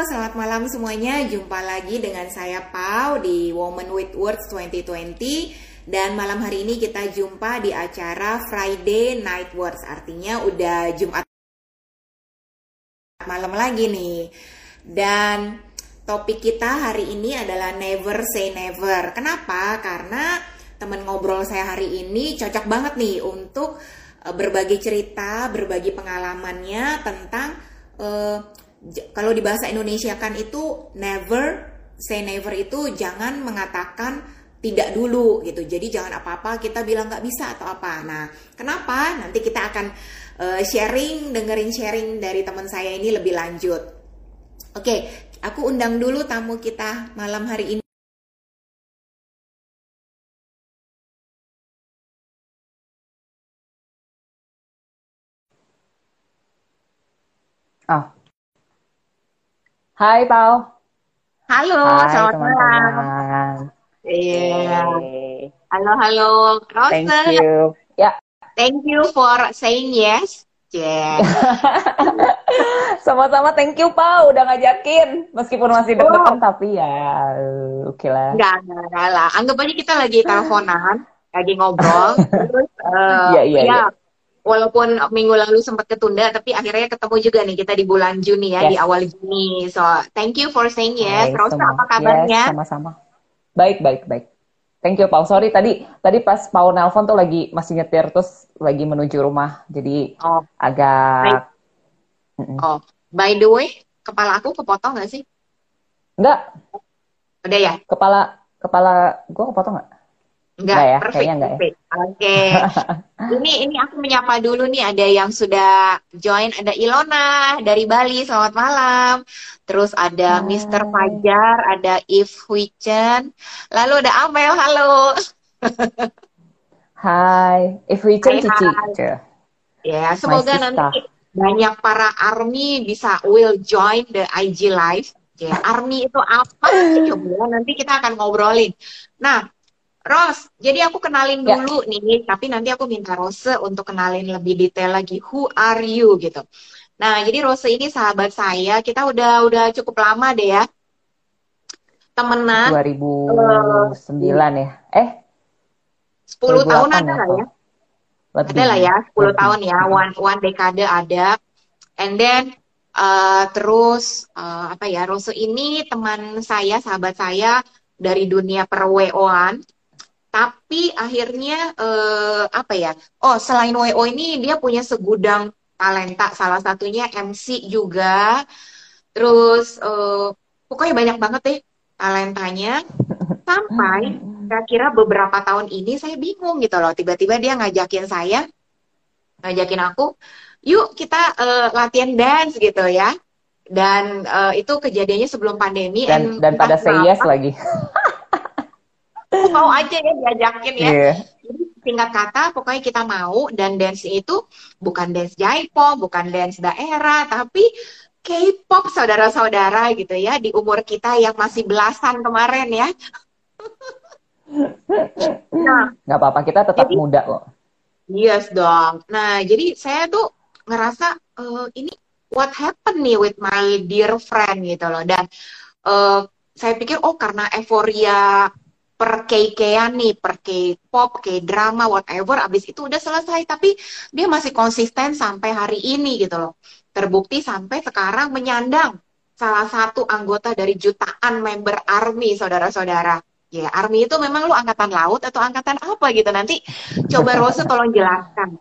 selamat malam semuanya. Jumpa lagi dengan saya Pau di Woman with Words 2020 dan malam hari ini kita jumpa di acara Friday Night Words. Artinya udah Jumat malam lagi nih. Dan topik kita hari ini adalah never say never. Kenapa? Karena temen ngobrol saya hari ini cocok banget nih untuk uh, berbagi cerita, berbagi pengalamannya tentang uh, kalau di bahasa Indonesia kan itu never say never itu jangan mengatakan tidak dulu gitu. Jadi jangan apa-apa kita bilang nggak bisa atau apa. Nah, kenapa? Nanti kita akan uh, sharing, dengerin sharing dari teman saya ini lebih lanjut. Oke, aku undang dulu tamu kita malam hari ini. Oh, Hai Pau. Halo, Hai selamat malam. teman-teman. Iya. Hey, Halo, halo, thank Rose. you. Ya, Thank you for saying yes. Yeah. sama-sama thank you Pau udah ngajakin. Meskipun masih deg-degan tapi ya uh, oke lah. Enggak, enggak, enggak lah. Anggap aja kita lagi teleponan, lagi ngobrol. Terus, eh, Iya, iya, ya, iya. Walaupun minggu lalu sempat ketunda, tapi akhirnya ketemu juga nih kita di bulan Juni ya, Yes. di awal Juni. So, thank you for saying yes. Rosa, semua. apa kabarnya? Yes, sama-sama. Baik, baik, baik. Thank you Pau. Sorry tadi tadi pas Pau nelpon tuh lagi masih nyetir terus lagi menuju rumah. Jadi Oh, agak oh. By the way, kepala aku kepotong nggak sih? enggak Udah ya? kepala kepala gua kepotong nggak? Enggak, Enggak ya, perfect, kayaknya enggak ya. perfect. Oke. Ini ini aku menyapa dulu nih ada yang sudah join ada Ilona dari Bali, selamat malam. Terus ada Hai. Mr. Fajar, ada If Huichen. Lalu ada Amel, halo. Hai, if Hai, Cici. Ya, semoga nanti banyak para ARMY bisa will join the IG live. Ya, ARMY itu apa? Coba nanti kita akan ngobrolin. Nah, Ros, jadi aku kenalin Ya. dulu nih, tapi nanti aku minta Rose untuk kenalin lebih detail lagi. Who are you gitu. Nah, jadi Rose ini sahabat saya, kita udah udah cukup lama deh ya. Temenan 2009 ya. Eh, 10 tahun 2008 ada ya, lah ya. lebih. Ada lah ya, 10 Lebih. tahun ya, one, one dekade ada. And then uh, terus uh, apa ya, Rose ini teman saya, sahabat saya dari dunia per WO-an. Tapi akhirnya eh, apa ya? Oh, selain WO ini dia punya segudang talenta, salah satunya MC juga. Terus eh, pokoknya banyak banget deh talentanya. Sampai kira-kira beberapa tahun ini saya bingung gitu loh. Tiba-tiba dia ngajakin saya, ngajakin aku, yuk kita eh, latihan dance gitu ya. Dan eh, itu kejadiannya sebelum pandemi. Dan dan pada say yes kenapa, lagi. mau aja ya diajakin ya. Iya. Jadi singkat kata, pokoknya kita mau dan dance itu bukan dance J-pop, bukan dance daerah, tapi K-pop saudara-saudara gitu ya di umur kita yang masih belasan kemarin ya. Nah, Nggak apa-apa, kita tetap Jadi- muda kok. yes dong. Nah, jadi saya tuh ngerasa eh, ini what happened nih with my dear friend gitu loh. Dan eh, saya pikir oh karena euforia per K-K-an nih, per K-pop, K-drama, whatever, abis itu udah selesai. Tapi dia masih konsisten sampai hari ini gitu loh. Terbukti sampai sekarang menyandang salah satu anggota dari jutaan member ARMY, saudara-saudara. Ya, ARMY itu memang lu angkatan laut atau angkatan apa gitu. Nanti coba Rose tolong jelaskan.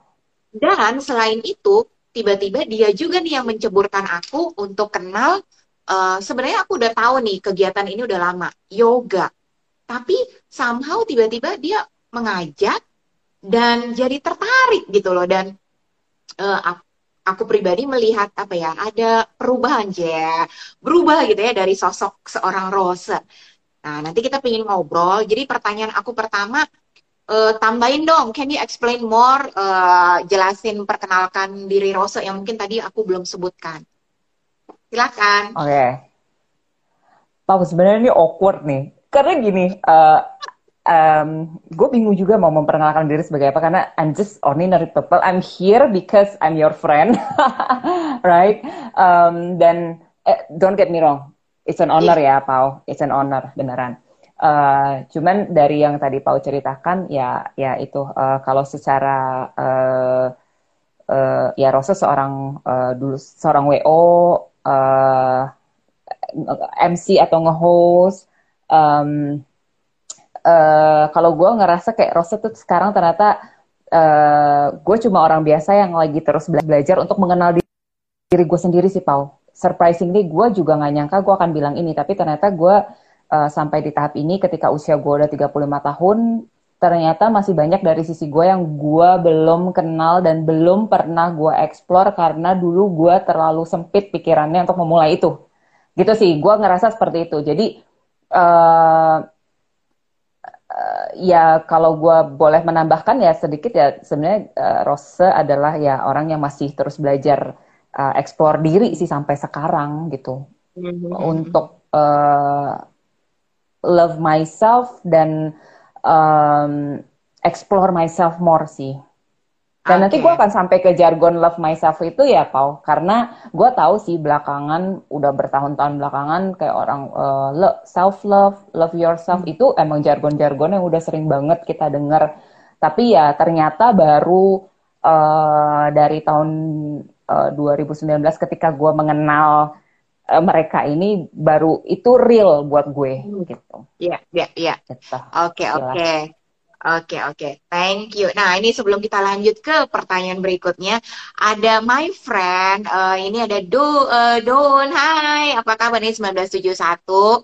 Dan selain itu, tiba-tiba dia juga nih yang menceburkan aku untuk kenal, eh, sebenarnya aku udah tahu nih kegiatan ini udah lama, yoga. Tapi somehow tiba-tiba dia mengajak dan jadi tertarik gitu loh. Dan eh, aku, aku pribadi melihat apa ya, ada perubahan ya, berubah gitu ya dari sosok seorang Rose. Nah, nanti kita pengen ngobrol. Jadi pertanyaan aku pertama, eh, tambahin dong, can you explain more, eh, jelasin perkenalkan diri Rose yang mungkin tadi aku belum sebutkan. Silakan. Oke. Pak, sebenarnya ini awkward nih. Karena gini, eh gue bingung juga mau memperkenalkan diri sebagai apa karena I'm just ordinary people. I'm here because I'm your friend, right? Um, dan eh, don't get me wrong, it's an honor yeah. ya, Pau. It's an honor, beneran. Uh, cuman dari yang tadi Pau ceritakan, ya, ya itu uh, kalau secara uh, uh, ya Rosa seorang uh, dulu seorang WO, uh, MC atau nge-host. Um, uh, kalau gue ngerasa kayak Rosa tuh sekarang ternyata uh, gue cuma orang biasa yang lagi terus belajar untuk mengenal diri, diri gue sendiri sih Pau surprisingly gue juga nggak nyangka gue akan bilang ini tapi ternyata gue uh, sampai di tahap ini ketika usia gue udah 35 tahun ternyata masih banyak dari sisi gue yang gue belum kenal dan belum pernah gue explore karena dulu gue terlalu sempit pikirannya untuk memulai itu. Gitu sih gue ngerasa seperti itu. Jadi uh, uh, ya kalau gue boleh menambahkan ya sedikit ya sebenarnya uh, Rose adalah ya orang yang masih terus belajar uh, explore diri sih sampai sekarang gitu mm-hmm. untuk uh, love myself dan um, explore myself more sih. Dan okay. nanti gue akan sampai ke jargon love myself itu ya, Pau. Karena gue tahu sih belakangan, udah bertahun-tahun belakangan kayak orang uh, self love, love yourself hmm. itu emang jargon-jargon yang udah sering banget kita dengar. Tapi ya ternyata baru uh, dari tahun uh, eh, 2019 ketika gue mengenal uh, mereka ini baru itu real buat gue hmm. gitu. Iya, iya, iya. Gitu. Oke, oke. Oke, oke. Thank you. Nah, ini sebelum kita lanjut ke pertanyaan berikutnya, ada my friend, uh, ini ada Do, uh, Don. Hai, apa kabar nih 1971?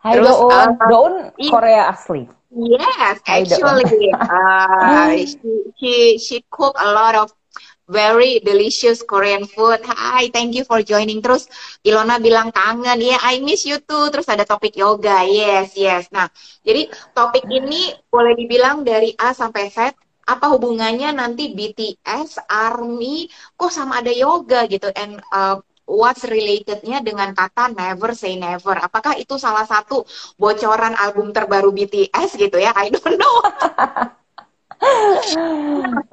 Hai Terus, Doon, uh, Doon Korea asli. Yes, actually, uh, she, she she cook a lot of very delicious Korean food. Hai, thank you for joining. Terus Ilona bilang kangen, yeah, I miss you too. Terus ada topik yoga, yes, yes. Nah, jadi topik ini boleh dibilang dari A sampai Z. Apa hubungannya nanti BTS, ARMY, kok sama ada yoga gitu? And uh, what's relatednya dengan kata never say never? Apakah itu salah satu bocoran album terbaru BTS gitu ya? I don't know.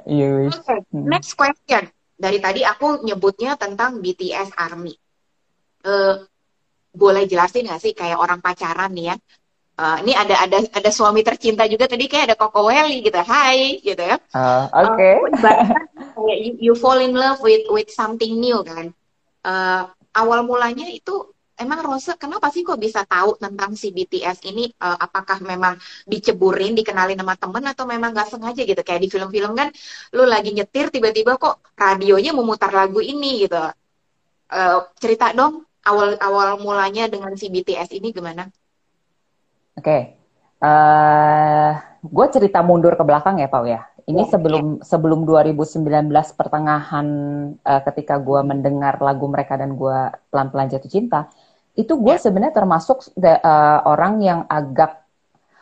Iya, okay, hmm. next question. Dari tadi aku nyebutnya tentang BTS Army. Uh, boleh jelasin nggak sih kayak orang pacaran nih ya? Uh, ini ada ada ada suami tercinta juga tadi kayak ada Koko Welly gitu, Hai gitu ya. Uh, Oke. Okay. Uh, you, you fall in love with with something new kan. Uh, awal mulanya itu emang Rose kenapa sih kok bisa tahu tentang si BTS ini uh, apakah memang diceburin dikenalin sama temen atau memang nggak sengaja gitu kayak di film-film kan lu lagi nyetir tiba-tiba kok radionya memutar lagu ini gitu uh, cerita dong awal awal mulanya dengan si BTS ini gimana? Oke, okay. uh, eh, gue cerita mundur ke belakang ya Pak ya. Ini ya, sebelum ya. sebelum 2019 pertengahan uh, ketika gue mendengar lagu mereka dan gue pelan-pelan jatuh cinta itu gue yeah. sebenarnya termasuk uh, orang yang agak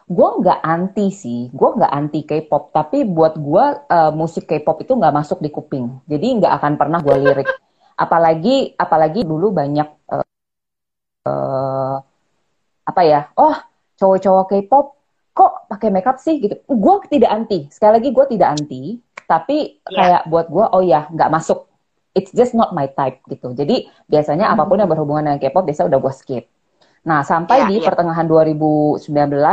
gue nggak anti sih, gue nggak anti K-pop, tapi buat gue uh, musik K-pop itu nggak masuk di kuping, jadi nggak akan pernah gue lirik. apalagi apalagi dulu banyak uh, uh, apa ya, oh cowok-cowok K-pop kok pakai makeup sih gitu. Gue tidak anti, sekali lagi gue tidak anti, tapi yeah. kayak buat gue oh ya nggak masuk it's just not my type gitu. Jadi biasanya hmm. apa pun yang berhubungan dengan K-pop biasa udah gue skip. Nah, sampai yeah, di yeah. pertengahan 2019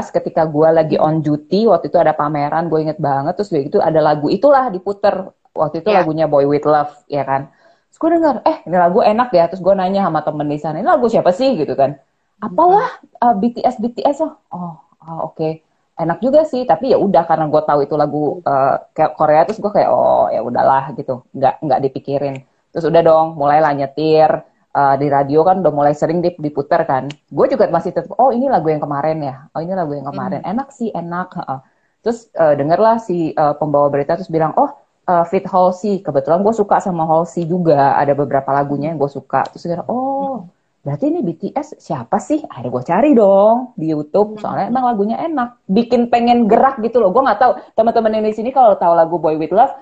ketika gue lagi on duty, waktu itu ada pameran, gue inget banget, terus itu ada lagu itulah diputer. Waktu itu yeah. lagunya Boy With Love, ya kan. Terus gue denger, eh ini lagu enak ya, terus gue nanya sama temen di sana, ini lagu siapa sih gitu kan. Apalah uh, BTS, BTS oh. Oh, oh oke. Okay. Enak juga sih, tapi ya udah karena gue tahu itu lagu uh, Korea, terus gue kayak oh ya udahlah gitu, nggak nggak dipikirin. Terus udah dong, mulailah nyetir. Uh, di radio kan udah mulai sering diputer kan. Gue juga masih tetap, oh ini lagu yang kemarin ya. Oh ini lagu yang kemarin. Mm. Enak sih, enak. Uh. Terus uh, dengerlah si uh, pembawa berita terus bilang, oh uh, Fit Halsey. Kebetulan gue suka sama Halsey juga. Ada beberapa lagunya yang gue suka. Terus kira, oh berarti ini BTS siapa sih? Akhirnya gue cari dong di YouTube. Soalnya emang lagunya enak. Bikin pengen gerak gitu loh. Gue nggak tahu teman-teman yang di sini kalau tahu lagu Boy With Love,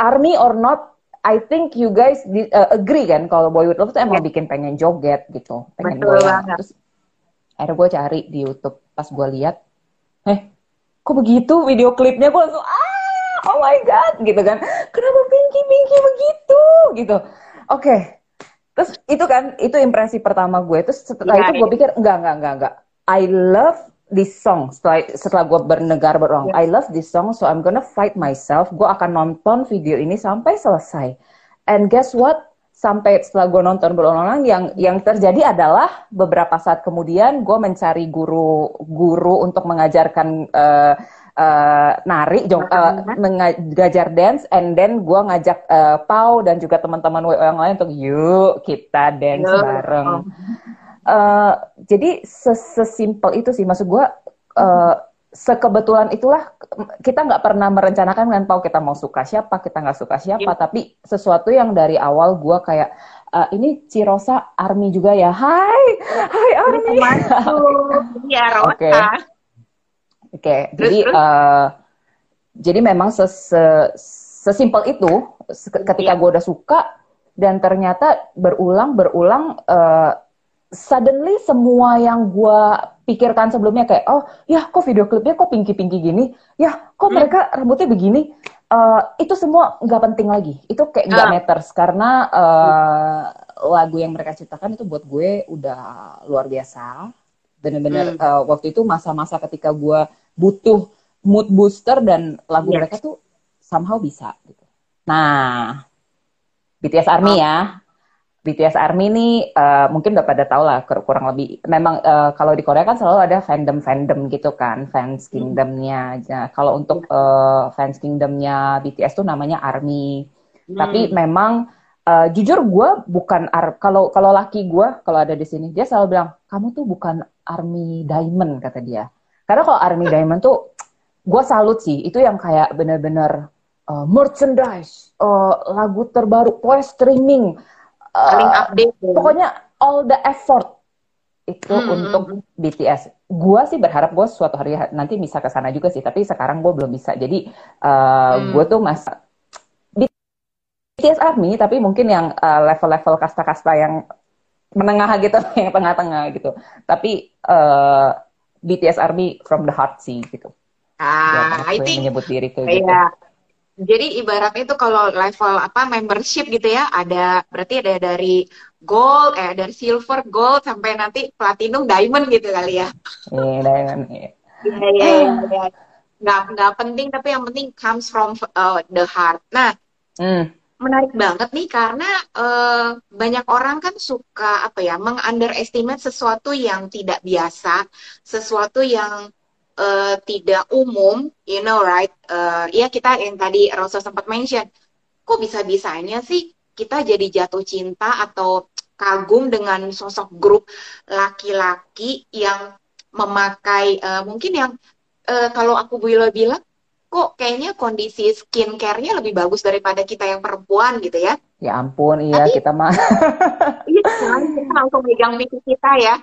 Army or Not I think you guys di, uh, agree kan kalau Boy With Love tuh emang yeah. bikin pengen joget gitu, pengen Betul goyang. Terus akhirnya gue cari di YouTube pas gue lihat, eh kok begitu video klipnya gue langsung ah oh my god gitu kan, kenapa Pinky Pinky begitu gitu. Oke, okay. terus itu kan itu impresi pertama gue terus setelah yeah, itu gue iya. pikir enggak enggak enggak enggak I love this song setelah setelah gue bernegara berulang yeah. I love this song so I'm gonna fight myself gue akan nonton video ini sampai selesai and guess what sampai setelah gue nonton berulang-ulang yang yang terjadi adalah beberapa saat kemudian gue mencari guru guru untuk mengajarkan uh, uh, nari, jong, uh, mengajar dance, and then gue ngajak uh, Pau dan juga teman-teman yang lain untuk yuk kita dance yuk. bareng. Uh, jadi sesimpel itu sih, maksud gue uh, sekebetulan itulah kita nggak pernah merencanakan kan Pau kita mau suka siapa kita nggak suka siapa. Yeah. tapi sesuatu yang dari awal gue kayak uh, ini Cirosa Army juga ya? Hai! Hai Army! Iya Rosa Oke. Oke jadi uh, jadi memang ses sesimpel itu ketika yeah. gue udah suka dan ternyata berulang berulang uh, suddenly semua yang gue pikirkan sebelumnya kayak oh ya kok video klipnya kok pinky pinky gini ya kok hmm. mereka rambutnya begini uh, itu semua nggak penting lagi itu kayak nggak uh. matters karena uh, lagu yang mereka ciptakan itu buat gue udah luar biasa bener-bener hmm. uh, waktu itu masa-masa ketika gue butuh mood booster dan lagu yes. mereka tuh somehow bisa gitu nah BTS Army oh. ya BTS Army ini uh, mungkin udah pada tahu lah kurang lebih. Memang uh, kalau di Korea kan selalu ada fandom fandom gitu kan, fans hmm. kingdomnya. Nah, kalau untuk uh, fans kingdomnya BTS tuh namanya Army. Hmm. Tapi memang uh, jujur gue bukan ar kalau kalau laki gue kalau ada di sini dia selalu bilang kamu tuh bukan Army Diamond kata dia. Karena kalau Army Diamond tuh gue salut sih. Itu yang kayak bener-bener uh, merchandise, uh, lagu terbaru, voice streaming paling uh, update ya. pokoknya all the effort itu hmm, untuk hmm. BTS. Gua sih berharap gue suatu hari nanti bisa ke sana juga sih, tapi sekarang gue belum bisa. Jadi uh, hmm. gue tuh mas BTS Army, tapi mungkin yang uh, level-level kasta-kasta yang menengah gitu, yang tengah-tengah gitu. Tapi uh, BTS Army from the heart sih gitu. Ah, ya, I think menyebut diri tuh. Gitu. Jadi ibaratnya itu kalau level apa membership gitu ya, ada berarti ada dari gold, eh dari silver, gold sampai nanti platinum, diamond gitu kali ya. Iya, diamond. Iya, iya, iya. Ya. Nggak, nggak penting tapi yang penting comes from uh, the heart. Nah, mm. menarik banget nih karena uh, banyak orang kan suka apa ya, mengunderestimate sesuatu yang tidak biasa, sesuatu yang uh, tidak umum, you know right? Uh, ya kita yang tadi Rosa sempat mention, kok bisa-bisanya sih kita jadi jatuh cinta atau kagum dengan sosok grup laki-laki yang memakai uh, mungkin yang uh, kalau aku bila bilang kok kayaknya kondisi skincare-nya lebih bagus daripada kita yang perempuan gitu ya. Ya ampun, iya Tapi, kita mah. iya, kan, kita langsung megang mic kita ya.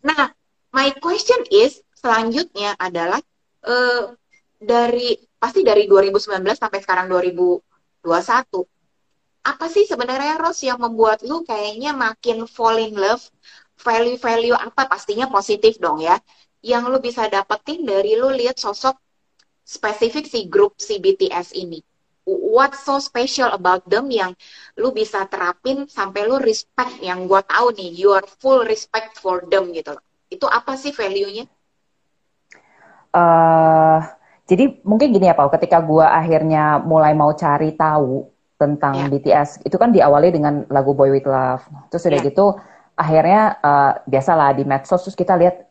Nah, my question is, selanjutnya adalah uh, dari pasti dari 2019 sampai sekarang 2021 apa sih sebenarnya Ros yang membuat lu kayaknya makin fall in love? Value-value apa pastinya positif dong ya? Yang lu bisa dapetin dari lu lihat sosok spesifik si grup si BTS ini. What's so special about them yang lu bisa terapin sampai lu respect yang gua tahu nih you are full respect for them gitu itu apa sih value-nya uh, jadi mungkin gini ya Pak, ketika gue akhirnya mulai mau cari tahu tentang yeah. BTS, itu kan diawali dengan lagu Boy With Love. Terus udah yeah. gitu, akhirnya uh, biasalah di medsos terus kita lihat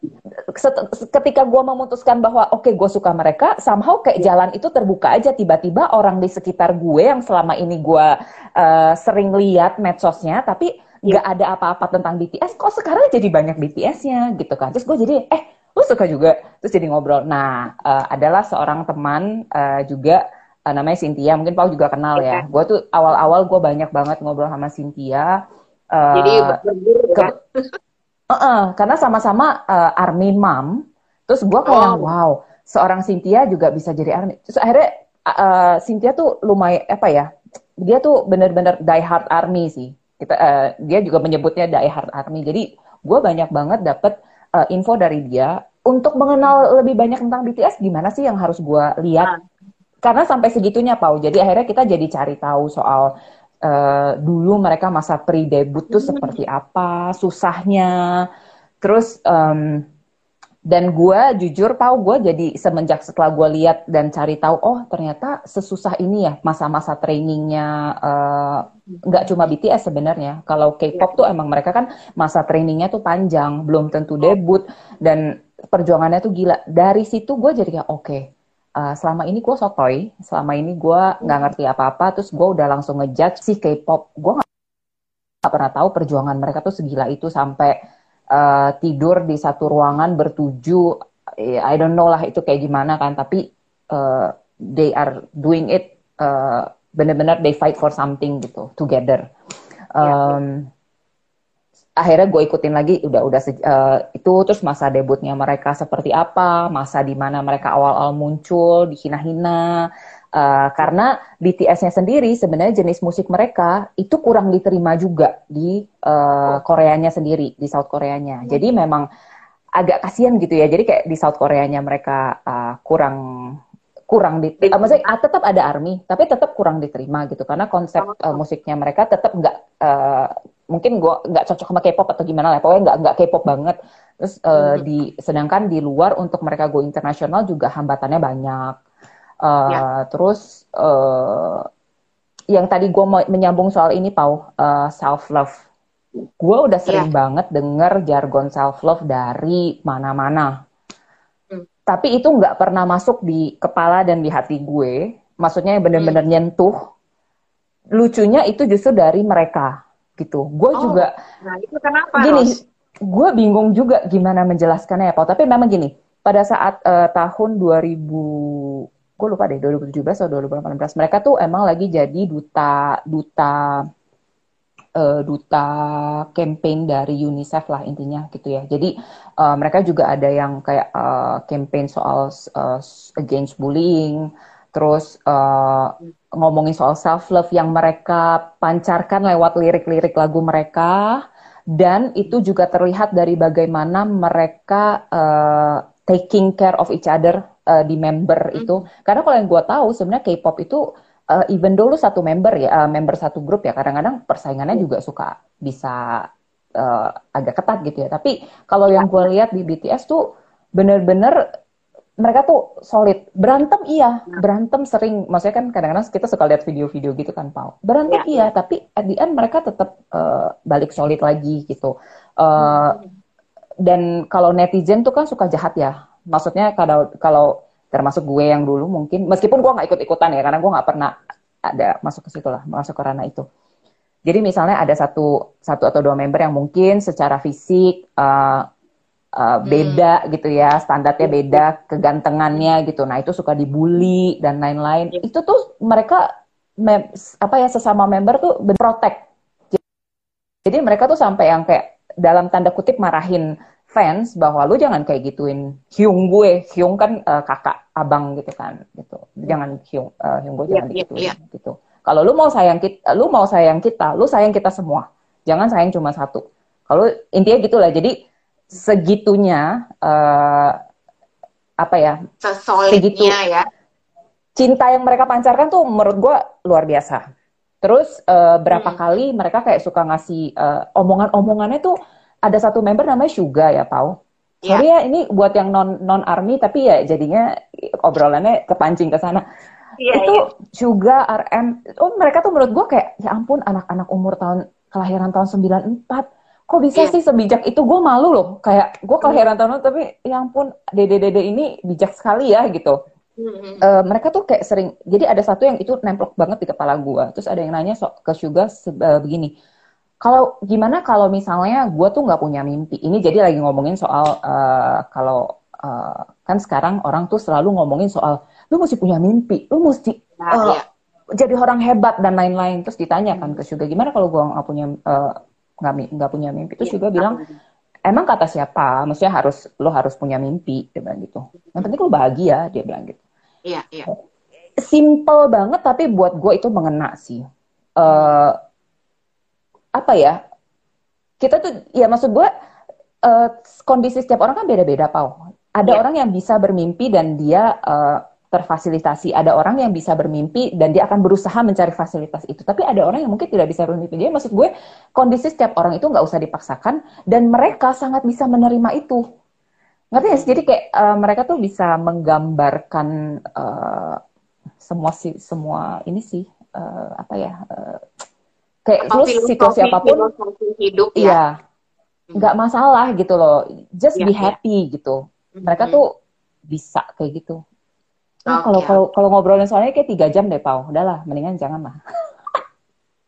ketika gue memutuskan bahwa oke okay, gue suka mereka somehow kayak yeah. jalan itu terbuka aja tiba-tiba orang di sekitar gue yang selama ini gue uh, sering lihat medsosnya tapi iya. nggak yeah. ada apa-apa tentang BTS kok sekarang jadi banyak BTS-nya gitu kan terus gue jadi eh lu suka juga terus jadi ngobrol. Nah uh, adalah seorang teman uh, juga uh, namanya Cynthia. Mungkin Paul juga kenal ya. Gue tuh awal-awal gue banyak banget ngobrol sama Cynthia. Uh, jadi ke, uh -uh, karena sama-sama uh, army mom. Terus gue kayak oh. wow seorang Cynthia juga bisa jadi army. Terus akhirnya uh, Cynthia tuh lumayan apa ya dia tuh bener-bener die hard army sih. Kita uh, dia juga menyebutnya die hard army. Jadi gue banyak banget dapet uh, info dari dia untuk mengenal lebih banyak tentang BTS gimana sih yang harus gue lihat nah. karena sampai segitunya Pau jadi akhirnya kita jadi cari tahu soal uh, dulu mereka masa pre-debut tuh seperti apa, susahnya. Terus um, dan gue jujur tau gue jadi semenjak setelah gue lihat dan cari tahu oh ternyata sesusah ini ya masa-masa trainingnya uh, nggak cuma BTS sebenarnya. Kalau K-pop tuh emang mereka kan masa trainingnya tuh panjang belum tentu debut dan perjuangannya tuh gila. Dari situ gue jadi kayak oke okay, uh, selama ini gue sotoy selama ini gue nggak ngerti apa-apa terus gue udah langsung ngejudge si K-pop. Gue nggak pernah tahu perjuangan mereka tuh segila itu sampai uh, tidur di satu ruangan bertuju I don't know lah itu kayak gimana kan tapi uh, they are doing it uh, benar-benar they fight for something gitu together. Um, akhirnya gue ikutin lagi udah udah uh, itu terus masa debutnya mereka seperti apa masa di mana mereka awal-awal muncul dihina-hina Uh, karena BTS-nya sendiri sebenarnya jenis musik mereka itu kurang diterima juga di uh, Koreanya sendiri, di South Koreanya. Hmm. Jadi memang agak kasihan gitu ya. Jadi kayak di South Koreanya mereka uh, kurang kurang di, uh, maksudnya uh, tetap ada army, tapi tetap kurang diterima gitu karena konsep uh, musiknya mereka tetap nggak uh, mungkin gue nggak cocok sama K-pop atau gimana lah, pokoknya nggak nggak K-pop banget. Terus uh, di sedangkan di luar untuk mereka go internasional juga hambatannya banyak Uh, ya. Terus uh, yang tadi gue mau menyambung soal ini, Pau, uh, self love. Gue udah sering ya. banget denger jargon self love dari mana-mana. Hmm. Tapi itu nggak pernah masuk di kepala dan di hati gue. Maksudnya bener-bener hmm. nyentuh. Lucunya itu justru dari mereka gitu. Gue oh, juga. Nah itu kenapa? Gini, gue bingung juga gimana menjelaskannya ya, Pau. Tapi memang gini, pada saat uh, tahun 2000 gue lupa deh 2017 atau 2018 mereka tuh emang lagi jadi duta duta uh, duta campaign dari UNICEF lah intinya gitu ya. Jadi uh, mereka juga ada yang kayak uh, campaign soal uh, against bullying terus uh, ngomongin soal self love yang mereka pancarkan lewat lirik-lirik lagu mereka. Dan itu juga terlihat dari bagaimana mereka uh, taking care of each other uh, di member mm. itu. Karena kalau yang gue tahu sebenarnya K-pop itu uh, even dulu satu member ya, uh, member satu grup ya, kadang-kadang persaingannya juga suka bisa uh, agak ketat gitu ya. Tapi kalau yang gue lihat di BTS tuh bener-bener mereka tuh solid. Berantem iya, nah. berantem sering. Maksudnya kan kadang-kadang kita suka lihat video-video gitu kan, Pau. Berantem ya. iya, tapi at the end mereka tetap uh, balik solid lagi gitu. Uh, hmm. Dan kalau netizen tuh kan suka jahat ya maksudnya kalau kalau termasuk gue yang dulu mungkin meskipun gue nggak ikut ikutan ya karena gue nggak pernah ada masuk ke situ lah masuk ke ranah itu jadi misalnya ada satu satu atau dua member yang mungkin secara fisik uh, uh, beda hmm. gitu ya standarnya beda kegantengannya gitu nah itu suka dibully dan lain-lain iya. itu tuh mereka mem apa ya sesama member tuh protect jadi mereka tuh sampai yang kayak dalam tanda kutip marahin fans bahwa lu jangan kayak gituin Hyung gue, Hyung kan uh, kakak abang gitu kan, gitu. Jangan Hyung, uh, Hyung gue jangan yeah, digituin yeah, yeah. gitu. Kalau lu mau sayang kita, lu mau sayang kita, lu sayang kita semua. Jangan sayang cuma satu. Kalau intinya gitulah. Jadi segitunya uh, apa ya? Segitu ya. Cinta yang mereka pancarkan tuh menurut gue luar biasa. Terus uh, berapa hmm. kali mereka kayak suka ngasih uh, omongan-omongannya tuh ada satu member namanya Suga ya, Pau. Yeah. Sorry ya, ini buat yang non non army tapi ya jadinya obrolannya kepancing ke sana. Yeah, itu yeah. Suga RM, oh mereka tuh menurut gue kayak ya ampun anak-anak umur tahun kelahiran tahun 94 kok bisa yeah. sih sebijak itu gue malu loh kayak gue kelahiran tahun tapi ya ampun dede-dede ini bijak sekali ya gitu mm-hmm. uh, mereka tuh kayak sering jadi ada satu yang itu nemplok banget di kepala gue terus ada yang nanya so, ke Suga uh, begini kalau gimana kalau misalnya gue tuh nggak punya mimpi? Ini jadi lagi ngomongin soal uh, kalau uh, kan sekarang orang tuh selalu ngomongin soal lu mesti punya mimpi, lu mesti uh, iya. jadi orang hebat dan lain-lain. Terus ditanya kan ke Suga gimana kalau gue nggak punya nggak uh, nggak punya mimpi? Terus juga iya, bilang emang kata siapa? Maksudnya harus lo harus punya mimpi, dia bilang gitu. Yang penting lo bahagia, dia bilang gitu. Iya iya. Simple banget tapi buat gue itu mengena sih. Uh, apa ya kita tuh ya maksud gue uh, kondisi setiap orang kan beda-beda pau ada yeah. orang yang bisa bermimpi dan dia uh, terfasilitasi. Ada orang yang bisa bermimpi dan dia akan berusaha mencari fasilitas itu. Tapi ada orang yang mungkin tidak bisa bermimpi. Jadi maksud gue kondisi setiap orang itu nggak usah dipaksakan dan mereka sangat bisa menerima itu. Ngerti ya? Jadi kayak uh, mereka tuh bisa menggambarkan uh, semua sih semua ini sih uh, apa ya uh, kayak terus situasi apa pun hidup ya. Iya. Nggak masalah gitu loh. Just ya, be happy ya. gitu. Mereka tuh bisa kayak gitu. Nah, kalau kalau kalau ngobrolin soalnya kayak tiga jam deh, Pau. Udahlah, mendingan jangan lah.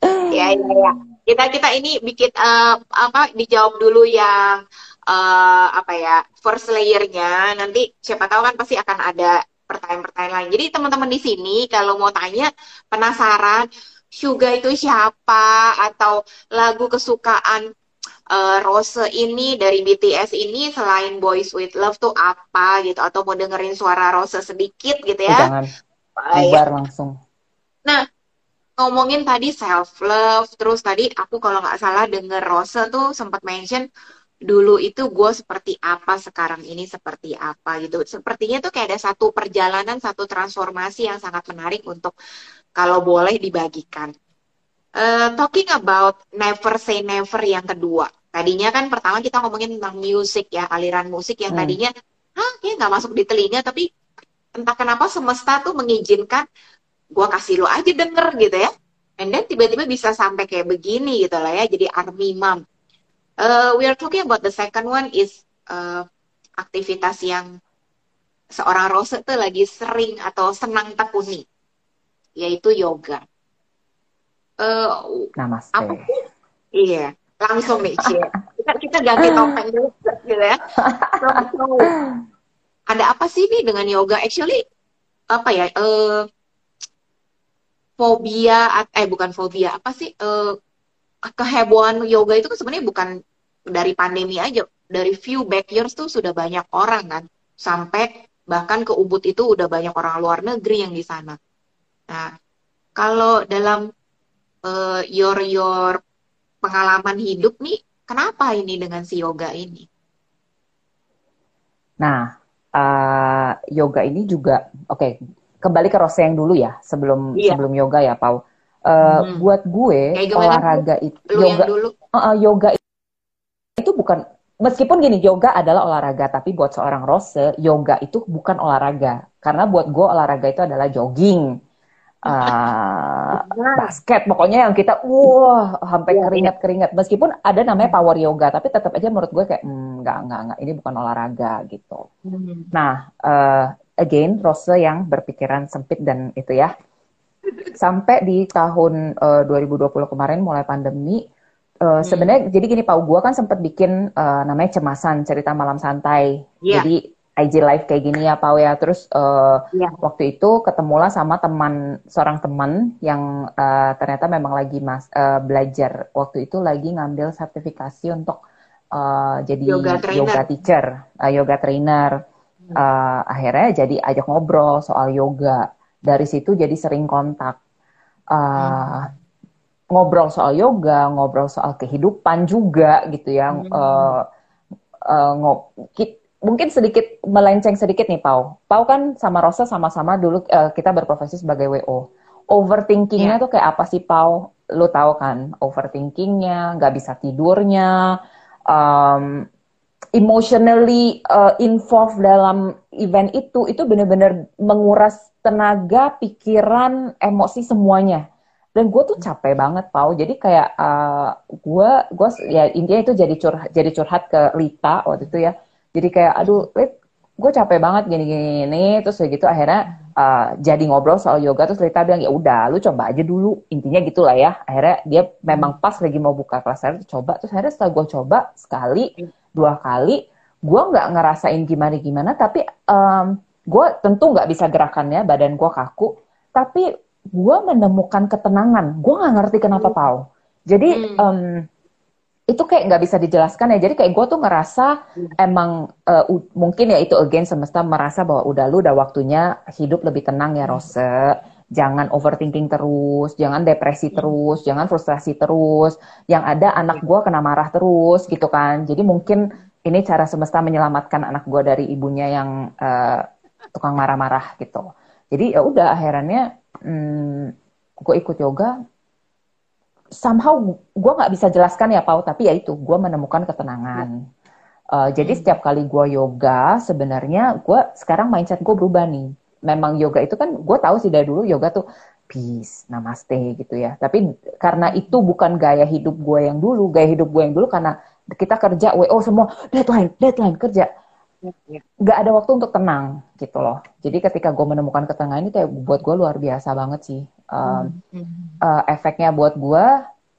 ya, ya, ya. Kita kita ini bikin uh, apa? Dijawab dulu yang uh, apa ya first layernya. Nanti siapa tahu kan pasti akan ada pertanyaan-pertanyaan lain. Jadi teman-teman di sini kalau mau tanya penasaran Suga itu siapa? Atau lagu kesukaan uh, Rose ini dari BTS ini selain Boys with Love tuh apa gitu? Atau mau dengerin suara Rose sedikit gitu ya? Jangan. Bubar langsung. Nah ngomongin tadi self love terus tadi aku kalau nggak salah denger Rose tuh sempat mention dulu itu gue seperti apa sekarang ini seperti apa gitu. Sepertinya tuh kayak ada satu perjalanan satu transformasi yang sangat menarik untuk kalau boleh dibagikan uh, talking about never say never yang kedua Tadinya kan pertama kita ngomongin tentang musik ya, aliran musik yang hmm. tadinya, ah ya nggak masuk di telinga, tapi entah kenapa semesta tuh mengizinkan gua kasih lo aja denger gitu ya. And then tiba-tiba bisa sampai kayak begini gitu lah ya, jadi army mom. Uh, we are talking about the second one is uh, aktivitas yang seorang Rose tuh lagi sering atau senang tekuni, yaitu yoga. Uh, Namaste. Apa sih? Iya langsung nih Cie. Kita, kita ganti topeng dulu gitu ya. So, so, ada apa sih nih dengan yoga? Actually apa ya? Uh, fobia eh bukan fobia apa sih? Uh, kehebohan yoga itu kan sebenarnya bukan dari pandemi aja. Dari few back years tuh sudah banyak orang kan. Sampai bahkan ke Ubud itu udah banyak orang luar negeri yang di sana. Nah, kalau dalam uh, your your pengalaman hidup nih, kenapa ini dengan si yoga ini? Nah, uh, yoga ini juga, oke, okay, kembali ke Rose yang dulu ya, sebelum iya. sebelum yoga ya, Pau. Uh, hmm. Buat gue olahraga itu, yoga, dulu. Uh, yoga itu bukan meskipun gini yoga adalah olahraga tapi buat seorang Rose yoga itu bukan olahraga karena buat gue olahraga itu adalah jogging uh, basket pokoknya yang kita wah sampai iya, iya. keringat-keringat meskipun ada namanya power yoga tapi tetap aja menurut gue kayak hmm, nggak nggak nggak ini bukan olahraga gitu hmm. nah uh, again Rose yang berpikiran sempit dan itu ya sampai di tahun uh, 2020 kemarin mulai pandemi uh, hmm. sebenarnya jadi gini Pak gue kan sempat bikin uh, namanya cemasan cerita malam santai yeah. jadi IG live kayak gini ya Pau ya. Terus uh, ya. waktu itu ketemulah sama teman seorang teman yang uh, ternyata memang lagi mas uh, belajar waktu itu lagi ngambil sertifikasi untuk uh, jadi yoga, yoga teacher, uh, yoga trainer. Uh, akhirnya jadi ajak ngobrol soal yoga. Dari situ jadi sering kontak. Uh, hmm. Ngobrol soal yoga, ngobrol soal kehidupan juga gitu ya. Hmm. Uh, uh, ngob mungkin sedikit melenceng sedikit nih Pau. Pau kan sama Rosa sama-sama dulu uh, kita berprofesi sebagai WO. Overthinkingnya yeah. tuh kayak apa sih Pau? Lu tahu kan overthinkingnya, nggak bisa tidurnya, um, emotionally uh, involved dalam event itu, itu bener-bener menguras tenaga, pikiran, emosi semuanya. Dan gue tuh capek banget Pau. Jadi kayak uh, gue, gue ya intinya itu jadi curhat, jadi curhat ke Lita waktu itu ya jadi kayak aduh gue capek banget gini-gini. Terus kayak gitu akhirnya uh, jadi ngobrol soal yoga terus Rita bilang ya udah lu coba aja dulu. Intinya gitulah ya. Akhirnya dia memang pas lagi mau buka kelas saya coba. Terus akhirnya setelah gue coba sekali dua kali gue nggak ngerasain gimana gimana tapi um, gue tentu nggak bisa gerakannya badan gue kaku. Tapi gue menemukan ketenangan. Gue nggak ngerti kenapa pau. Jadi um, itu kayak nggak bisa dijelaskan ya. Jadi kayak gue tuh ngerasa hmm. emang uh, mungkin ya itu again semesta merasa bahwa udah lu udah waktunya hidup lebih tenang ya hmm. Rose. Jangan overthinking terus, jangan depresi hmm. terus, jangan frustrasi terus. Yang ada anak gue kena marah terus gitu kan. Jadi mungkin ini cara semesta menyelamatkan anak gue dari ibunya yang uh, tukang marah-marah gitu. Jadi ya udah akhirnya hmm, gue ikut yoga. Somehow gue nggak bisa jelaskan ya Pau, tapi ya itu gue menemukan ketenangan. Uh, jadi hmm. setiap kali gue yoga, sebenarnya gue sekarang mindset gue berubah nih. Memang yoga itu kan gue tahu sih dari dulu yoga tuh peace, namaste gitu ya. Tapi karena itu bukan gaya hidup gue yang dulu, gaya hidup gue yang dulu karena kita kerja WO semua deadline, deadline kerja Iya. nggak ada waktu untuk tenang gitu loh. Jadi ketika gue menemukan ketenangan ini kayak buat gue luar biasa banget sih. Hmm. uh, efeknya buat gue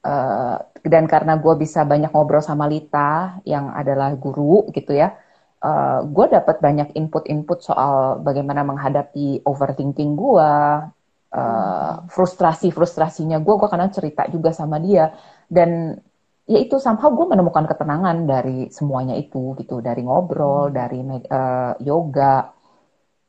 uh, dan karena gue bisa banyak ngobrol sama Lita yang adalah guru gitu ya. Uh, gue dapat banyak input-input soal bagaimana menghadapi overthinking gue, uh, frustrasi-frustrasinya gue, gue kadang cerita juga sama dia dan ya itu somehow gue menemukan ketenangan dari semuanya itu gitu dari ngobrol hmm. dari uh, yoga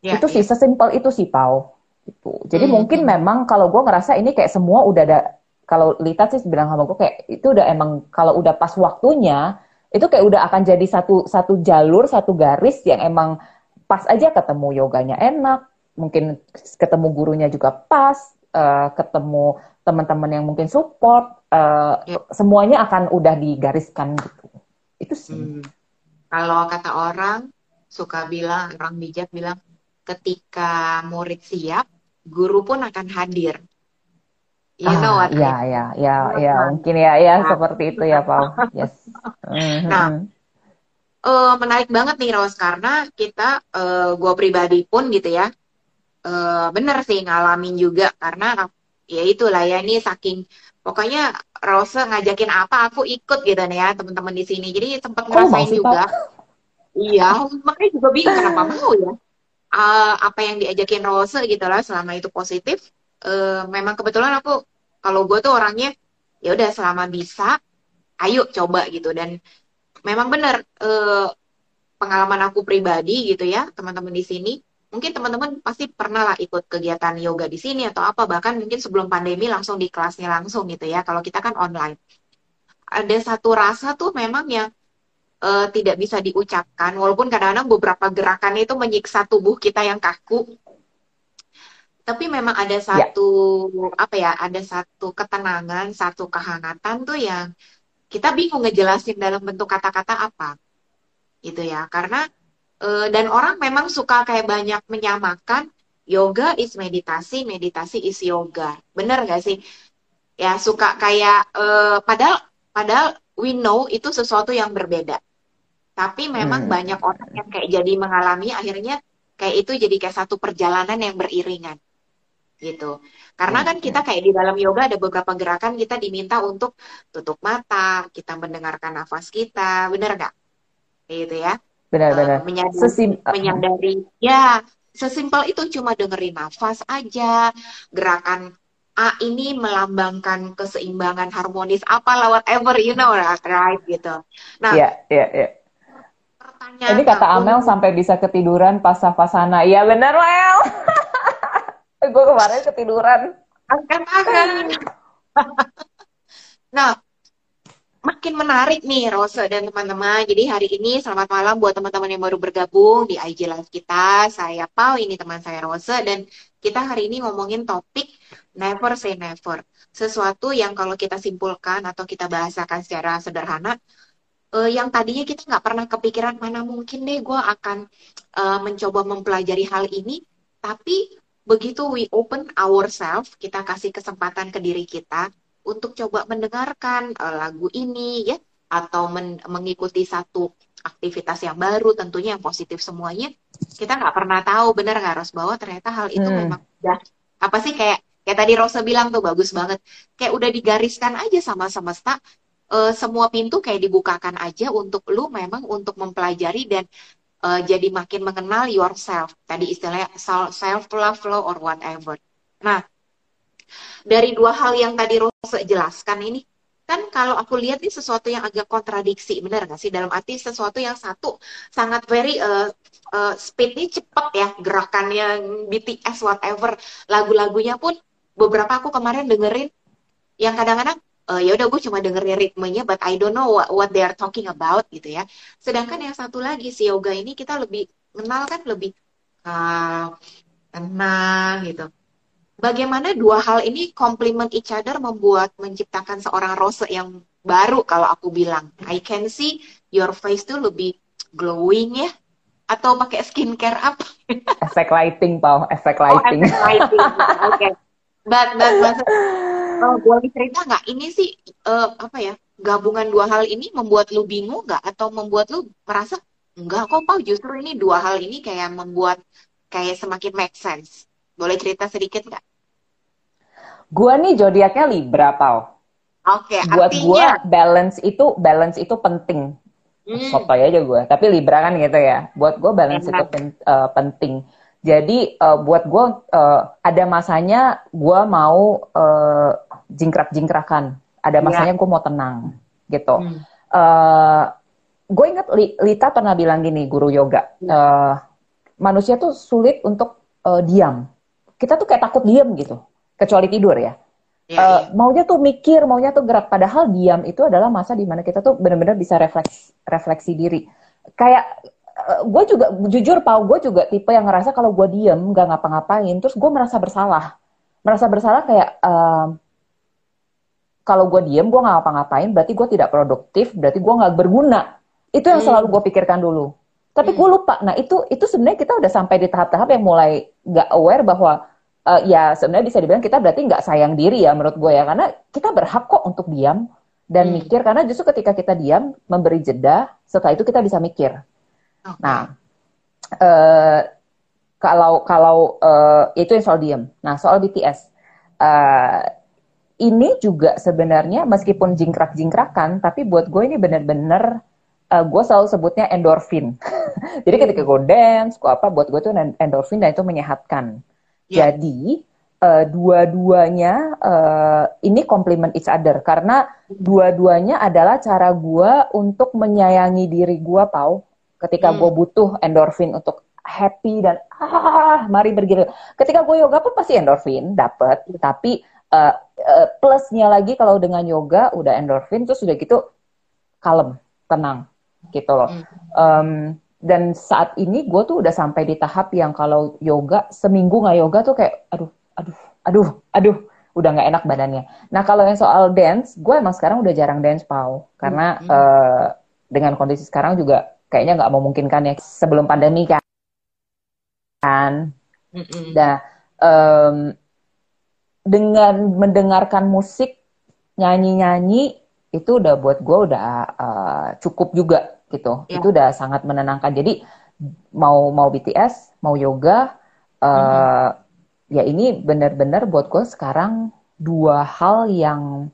ya, itu sih ya. sesimpel itu sih pau itu jadi hmm. mungkin memang kalau gue ngerasa ini kayak semua udah ada kalau Lita sih bilang sama gue kayak itu udah emang kalau udah pas waktunya itu kayak udah akan jadi satu satu jalur satu garis yang emang pas aja ketemu yoganya enak mungkin ketemu gurunya juga pas uh, ketemu teman-teman yang mungkin support uh, ya. semuanya akan udah digariskan gitu. Itu sih. Hmm. Kalau kata orang suka bilang orang bijak bilang ketika murid siap, guru pun akan hadir. You ah, know what? Ya, ya, ya, ya, mungkin ya, ya nah. seperti itu ya, Pak. Yes. Nah, uh, menarik banget nih Ros karena kita, uh, gue pribadi pun gitu ya, uh, bener sih ngalamin juga karena ya itulah ya ini saking pokoknya Rose ngajakin apa aku ikut gitu nih ya teman-teman di sini jadi sempat ngerasain sih, juga iya makanya juga bingung kenapa mau ya uh, apa yang diajakin Rose gitu lah selama itu positif uh, memang kebetulan aku kalau gue tuh orangnya ya udah selama bisa ayo coba gitu. Dan memang benar uh, pengalaman aku pribadi gitu ya teman-teman di sini mungkin teman-teman pasti pernah lah ikut kegiatan yoga di sini atau apa bahkan mungkin sebelum pandemi langsung di kelasnya langsung gitu ya kalau kita kan online. Ada satu rasa tuh memang yang uh, tidak bisa diucapkan walaupun kadang-kadang beberapa gerakan itu menyiksa tubuh kita yang kaku tapi memang ada ya. satu ya. apa ya ada satu ketenangan satu kehangatan tuh yang kita bingung ngejelasin dalam bentuk kata-kata apa gitu ya karena uh, dan orang memang suka kayak banyak menyamakan yoga is meditasi, meditasi is yoga. Bener gak sih? Ya suka kayak uh, padahal padahal we know itu sesuatu yang berbeda. Tapi memang hmm. banyak orang yang kayak jadi mengalami akhirnya kayak itu jadi kayak satu perjalanan yang beriringan gitu. Karena kan kita kayak di dalam yoga ada beberapa gerakan kita diminta untuk tutup mata, kita mendengarkan nafas kita, bener nggak? Gitu ya benar-benar uh, menyadari, Sesim menyadari ya sesimpel itu cuma dengerin nafas aja gerakan A ini melambangkan keseimbangan harmonis apa whatever you know right gitu nah ya ya ya ini kata Amel sampai bisa ketiduran pas savasana iya benar Mel gue kemarin ketiduran angkat tangan nah makin menarik nih Rose dan teman-teman. Jadi hari ini selamat malam buat teman-teman yang baru bergabung di IG Live kita. Saya Pau, ini teman saya Rose dan kita hari ini ngomongin topik never say never. Sesuatu yang kalau kita simpulkan atau kita bahasakan secara sederhana, uh, yang tadinya kita nggak pernah kepikiran mana mungkin deh gue akan uh, mencoba mempelajari hal ini, tapi begitu we open ourselves, kita kasih kesempatan ke diri kita, untuk coba mendengarkan uh, lagu ini ya atau men mengikuti satu aktivitas yang baru tentunya yang positif semuanya kita nggak pernah tahu benar nggak Ros bahwa ternyata hal itu hmm. memang udah apa sih kayak kayak tadi Rosa bilang tuh bagus banget kayak udah digariskan aja sama semesta uh, semua pintu kayak dibukakan aja untuk lu memang untuk mempelajari dan uh, jadi makin mengenal yourself. Tadi istilahnya self love lo or whatever. Nah dari dua hal yang tadi Rose jelaskan ini kan kalau aku lihat ini sesuatu yang agak kontradiksi benar nggak sih? Dalam arti sesuatu yang satu sangat very uh, uh, speednya cepat ya gerakannya BTS whatever. Lagu-lagunya pun beberapa aku kemarin dengerin yang kadang-kadang uh, ya udah gue cuma dengerin ritmenya but I don't know what, what they are talking about gitu ya sedangkan yang satu lagi si yoga ini kita lebih kenal kan lebih uh, tenang gitu. Bagaimana dua hal ini complement each other membuat menciptakan seorang Rose yang baru kalau aku bilang. I can see your face tuh lebih glowing ya. Atau pakai skincare apa? efek lighting, Pau. Efek oh, lighting. Oh, efek lighting. Oke. Okay. But, but, maksud, oh, boleh cerita nggak? Ini sih, uh, apa ya, gabungan dua hal ini membuat lu bingung nggak? Atau membuat lu merasa, enggak kok, Pau, justru ini dua hal ini kayak membuat kayak semakin make sense. Boleh cerita sedikit nggak? Gua nih zodiaknya Libra, Pau. Oke, okay, buat artinya... gua balance itu balance itu penting. Hmm. Sotoy aja gue. Tapi Libra kan gitu ya. Buat gue balance Enak. itu pen, uh, penting. Jadi uh, buat gue uh, ada masanya gue mau uh, jingkrak-jingkrakan. Ada iya. masanya yeah. gue mau tenang gitu. Hmm. Uh, gue ingat Lita pernah bilang gini, guru yoga. Uh, manusia tuh sulit untuk uh, diam. Kita tuh kayak takut diam gitu kecuali tidur ya. Ya, uh, ya. maunya tuh mikir, maunya tuh gerak. Padahal diam itu adalah masa di mana kita tuh benar-benar bisa refleks, refleksi diri. Kayak uh, gue juga jujur, pau gue juga tipe yang ngerasa kalau gue diam nggak ngapa-ngapain, terus gue merasa bersalah. Merasa bersalah kayak uh, kalau gue diam gue nggak ngapa-ngapain, berarti gue tidak produktif, berarti gue nggak berguna. Itu yang hmm. selalu gue pikirkan dulu. Tapi hmm. gue lupa. Nah itu itu sebenarnya kita udah sampai di tahap-tahap yang mulai nggak aware bahwa uh, ya sebenarnya bisa dibilang kita berarti nggak sayang diri ya menurut gue ya karena kita berhak kok untuk diam dan hmm. mikir karena justru ketika kita diam memberi jeda setelah itu kita bisa mikir. Okay. Nah uh, kalau kalau uh, itu yang soal diam. Nah soal BTS uh, ini juga sebenarnya meskipun jingkrak-jingkrakan tapi buat gue ini benar-benar uh, gue selalu sebutnya endorfin. Jadi ketika gue dance, gue apa, buat gue tuh endorfin dan itu menyehatkan. Yeah. Jadi uh, dua-duanya uh, ini complement each other karena dua-duanya adalah cara gue untuk menyayangi diri gue, pau. Ketika hmm. gue butuh endorfin untuk happy dan ah mari bergilir. Ketika gue yoga pun pasti endorfin dapat, tapi uh, uh, plusnya lagi kalau dengan yoga udah endorfin terus udah gitu kalem, tenang gitu loh. Um, dan saat ini gue tuh udah sampai di tahap yang kalau yoga seminggu nggak yoga tuh kayak aduh aduh aduh aduh udah nggak enak badannya. Nah kalau yang soal dance, gue emang sekarang udah jarang dance pau karena mm -hmm. uh, dengan kondisi sekarang juga kayaknya nggak memungkinkan ya sebelum pandemi kan. Mm -hmm. Nah um, dengan mendengarkan musik nyanyi-nyanyi itu udah buat gue udah uh, cukup juga gitu. Ya. Itu udah sangat menenangkan. Jadi mau mau BTS, mau yoga, uh, mm-hmm. ya ini benar-benar buat gue sekarang dua hal yang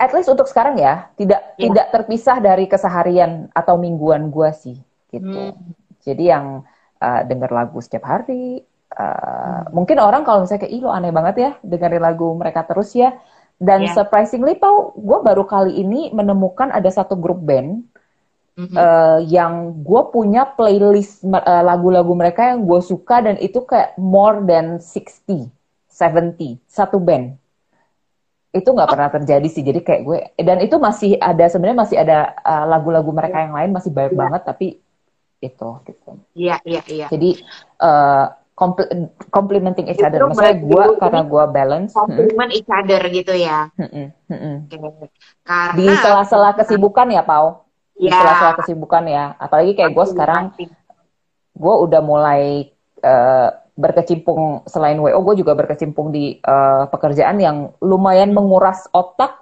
at least untuk sekarang ya tidak ya. tidak terpisah dari keseharian atau mingguan gue sih gitu. Hmm. Jadi yang uh, denger lagu setiap hari. Uh, hmm. Mungkin orang kalau misalnya kayak, ih lo aneh banget ya dengerin lagu mereka terus ya dan yeah. surprisingly, Pau, gue baru kali ini menemukan ada satu grup band mm-hmm. uh, yang gue punya playlist uh, lagu-lagu mereka yang gue suka dan itu kayak more than 60, 70, satu band. Itu nggak oh. pernah terjadi sih. Jadi kayak gue dan itu masih ada sebenarnya masih ada uh, lagu-lagu mereka yang lain masih banyak yeah. banget tapi itu gitu. Iya, iya, iya. Jadi uh, complementing each other. Maksudnya gue karena gue balance. Complement hmm. each other gitu ya. Hmm, hmm, hmm. Okay. Karena di sela-sela kesibukan ya, Pau. Di ya. sela-sela kesibukan ya. Apalagi kayak gue sekarang, gue udah mulai uh, berkecimpung selain WO, gue juga berkecimpung di uh, pekerjaan yang lumayan menguras otak,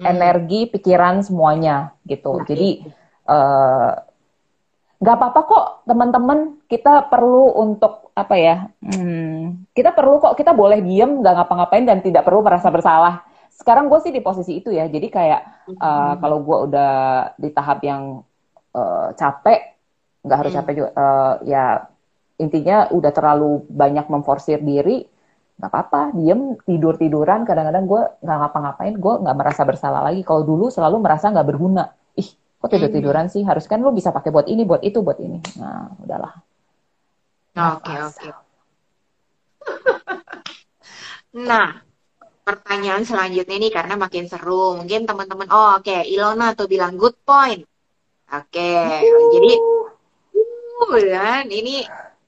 hmm. energi, pikiran semuanya gitu. Nah, Jadi uh, nggak apa-apa kok teman-teman. Kita perlu untuk apa ya hmm, kita perlu kok kita boleh diem nggak ngapa-ngapain dan tidak perlu merasa bersalah. Sekarang gue sih di posisi itu ya. Jadi kayak mm-hmm. uh, kalau gue udah di tahap yang uh, capek nggak harus mm. capek juga uh, ya intinya udah terlalu banyak memforsir diri nggak apa-apa. Diem tidur tiduran kadang-kadang gue nggak ngapa-ngapain gue nggak merasa bersalah lagi. Kalau dulu selalu merasa nggak berguna kok tidur tiduran sih harus kan lu bisa pakai buat ini buat itu buat ini nah udahlah oke oke nah pertanyaan selanjutnya ini karena makin seru mungkin teman-teman oh oke okay. Ilona tuh bilang good point oke okay. uh. jadi uh, dan ini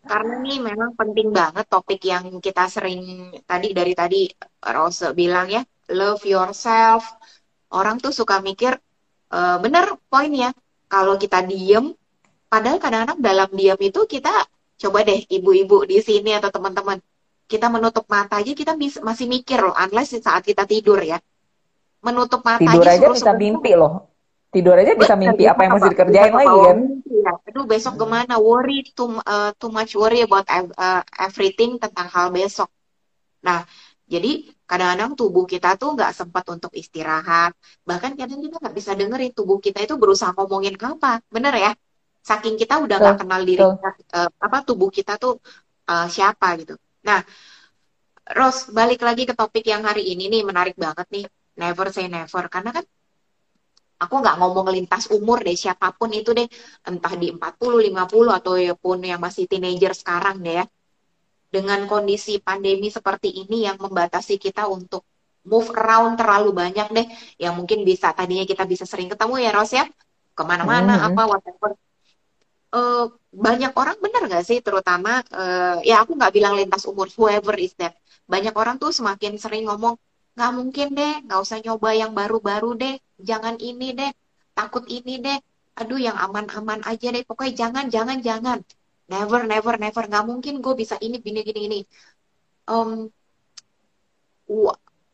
karena nih memang penting banget topik yang kita sering tadi dari tadi Rose bilang ya, love yourself. Orang tuh suka mikir, e, bener poinnya, kalau kita diem, padahal kadang-kadang dalam diam itu kita, coba deh ibu-ibu di sini atau teman-teman, kita menutup mata aja kita masih mikir loh, unless saat kita tidur ya. Menutup mata tidur aja, aja bisa mimpi loh. Tidur aja bisa mimpi apa yang mesti dikerjain lagi kan? ya. aduh besok ke mana? Worry too uh, too much worry about uh, everything tentang hal besok. Nah jadi kadang-kadang tubuh kita tuh nggak sempat untuk istirahat. Bahkan kadang kita nggak bisa dengerin tubuh kita itu berusaha ngomongin apa. Bener ya? Saking kita udah nggak kenal diri kita, uh, apa tubuh kita tuh uh, siapa gitu. Nah Ros balik lagi ke topik yang hari ini nih menarik banget nih. Never say never. Karena kan aku nggak ngomong lintas umur deh siapa pun itu deh. Entah di 40, 50 atau ya pun yang masih teenager sekarang deh ya dengan kondisi pandemi seperti ini yang membatasi kita untuk move around terlalu banyak deh. Yang mungkin bisa tadinya kita bisa sering ketemu ya Ros ya? Ke mana-mana mm -hmm. apa whatever. Uh, banyak orang bener gak sih terutama uh, ya aku nggak bilang lintas umur whoever is that. Banyak orang tuh semakin sering ngomong nggak mungkin deh nggak usah nyoba yang baru-baru deh jangan ini deh takut ini deh. Aduh yang aman-aman aja deh pokoknya jangan jangan jangan never never never nggak mungkin gue bisa ini gini gini ini um,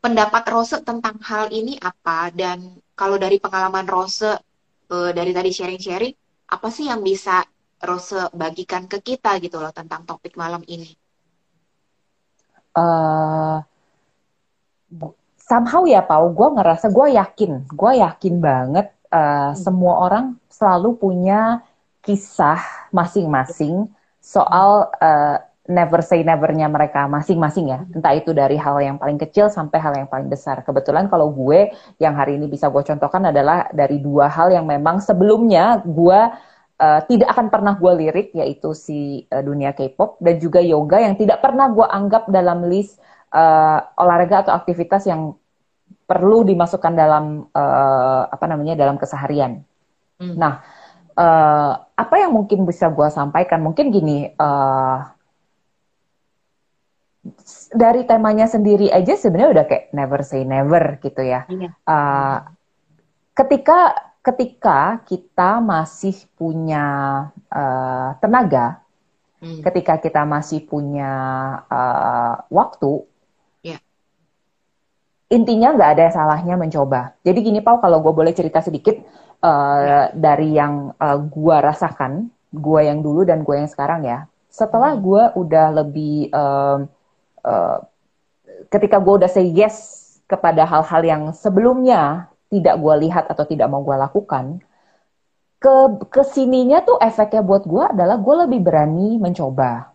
pendapat Rose tentang hal ini apa dan kalau dari pengalaman Rose uh, dari tadi sharing-sharing apa sih yang bisa Rose bagikan ke kita gitu loh tentang topik malam ini? Uh, somehow ya Pau, gue ngerasa gue yakin, gue yakin banget uh, hmm. semua orang selalu punya kisah masing-masing soal uh, never say nevernya mereka masing-masing ya. Entah itu dari hal yang paling kecil sampai hal yang paling besar. Kebetulan kalau gue yang hari ini bisa gue contohkan adalah dari dua hal yang memang sebelumnya gue uh, tidak akan pernah gue lirik yaitu si uh, dunia K-pop dan juga yoga yang tidak pernah gue anggap dalam list uh, olahraga atau aktivitas yang perlu dimasukkan dalam uh, apa namanya dalam keseharian. Hmm. Nah, uh, apa yang mungkin bisa gue sampaikan? Mungkin gini, uh, dari temanya sendiri aja sebenarnya udah kayak never say never gitu ya. Yeah. Iya. Uh, ketika ketika kita masih punya uh, tenaga, hmm. ketika kita masih punya uh, waktu, intinya nggak ada salahnya mencoba. Jadi gini Pau, kalau gue boleh cerita sedikit uh, dari yang uh, eh, gue rasakan, gue yang dulu dan gue yang sekarang ya. Setelah hmm. gue udah lebih, uh, uh, ketika gue udah say yes kepada hal-hal yang sebelumnya tidak gue lihat atau tidak mau gue lakukan, ke ke sininya tuh efeknya buat gue adalah gue lebih berani mencoba.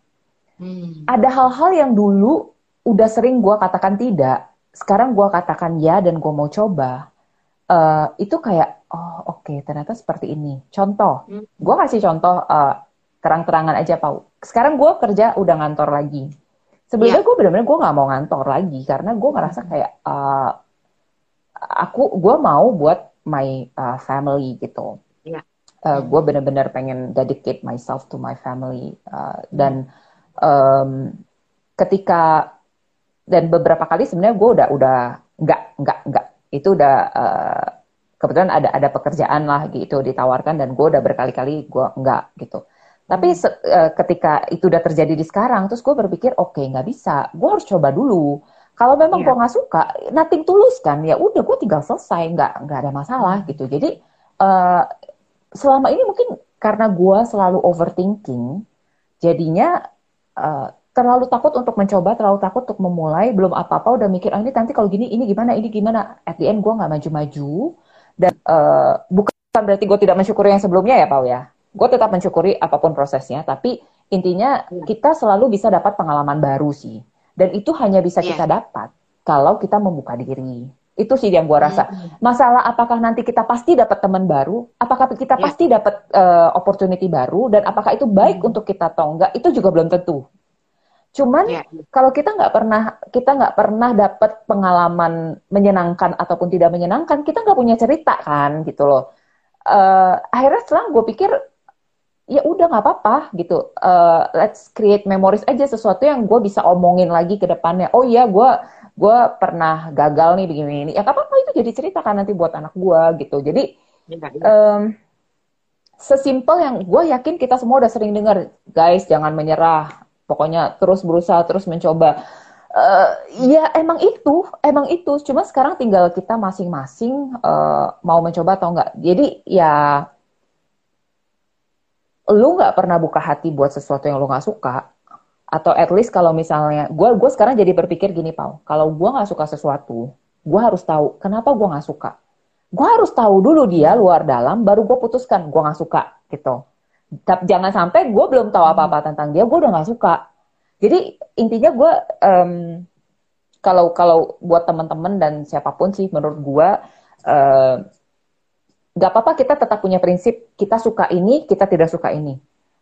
Hmm. Ada hal-hal yang dulu udah sering gue katakan tidak, sekarang gue katakan ya dan gue mau coba, uh, itu kayak oh oke okay, ternyata seperti ini. Contoh, hmm. gue kasih contoh uh, terang-terangan aja Pau. Sekarang gue kerja udah ngantor lagi. Sebelumnya yeah. gue benar-benar gue nggak mau ngantor lagi karena gue ngerasa hmm. kayak uh, aku gue mau buat my uh, family gitu. Yeah. Uh, hmm. Gue benar-benar pengen dedicate myself to my family uh, dan um, ketika dan beberapa kali sebenarnya gue udah udah nggak nggak nggak. Itu udah uh, kebetulan ada ada pekerjaan lah gitu ditawarkan dan gue udah berkali-kali gue nggak gitu. Tapi se, uh, ketika itu udah terjadi di sekarang terus gue berpikir oke okay, nggak bisa. Gue harus coba dulu. Kalau memang yeah. gue nggak suka nothing tulus kan ya udah gue tinggal selesai nggak nggak ada masalah hmm. gitu. Jadi uh, selama ini mungkin karena gue selalu overthinking jadinya uh, terlalu takut untuk mencoba, terlalu takut untuk memulai, belum apa-apa udah mikir, ah ini nanti kalau gini, ini gimana, ini gimana. At the end gue nggak maju-maju. Dan uh, bukan berarti gue tidak mensyukuri yang sebelumnya ya Pau ya. Gue tetap mensyukuri apa pun prosesnya, tapi intinya iya. kita selalu bisa dapat pengalaman baru sih. Dan itu hanya bisa yeah. kita dapat kalau kita membuka diri. Itu sih yang gue rasa. Hmm. Masalah apakah nanti kita pasti dapat teman baru, apakah kita yeah. pasti dapat uh, opportunity baru, dan apakah itu baik hmm. untuk kita atau enggak, itu juga belum tentu. Cuman yeah. kalau kita nggak pernah kita nggak pernah dapat pengalaman menyenangkan ataupun tidak menyenangkan, kita nggak punya cerita kan gitu loh. Uh, akhirnya setelah gue pikir ya udah nggak apa-apa gitu. Uh, let's create memories aja sesuatu yang gue bisa omongin lagi ke depannya. Oh iya, gue gue pernah gagal nih begini ini. Ya apa-apa itu jadi cerita kan nanti buat anak gue gitu. Jadi um, sesimpel yang gue yakin kita semua udah sering dengar, guys jangan menyerah. Pokoknya terus berusaha, terus mencoba. Uh, ya emang itu, emang itu. Cuma sekarang tinggal kita masing-masing uh, mau mencoba atau enggak. Jadi ya lu nggak pernah buka hati buat sesuatu yang lu nggak suka, atau at least kalau misalnya gue gue sekarang jadi berpikir gini pau, kalau gue nggak suka sesuatu, gue harus tahu kenapa gue nggak suka. Gue harus tahu dulu dia luar dalam, baru gue putuskan gue nggak suka gitu. Tapi jangan sampai gue belum tahu apa-apa tentang dia, gue udah nggak suka. Jadi intinya gue um, kalau kalau buat teman-teman dan siapa pun sih menurut gue uh, gak apa-apa kita tetap punya prinsip kita suka ini kita tidak suka ini.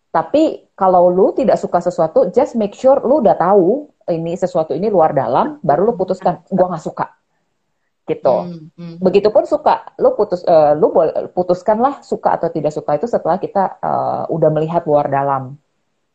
Tapi kalau lu tidak suka sesuatu just make sure lu udah tahu ini sesuatu ini luar dalam baru lu putuskan gua nggak suka gitu hmm, hmm. begitupun suka lu putus uh, lu putuskanlah suka atau tidak suka itu setelah kita uh, udah melihat luar dalam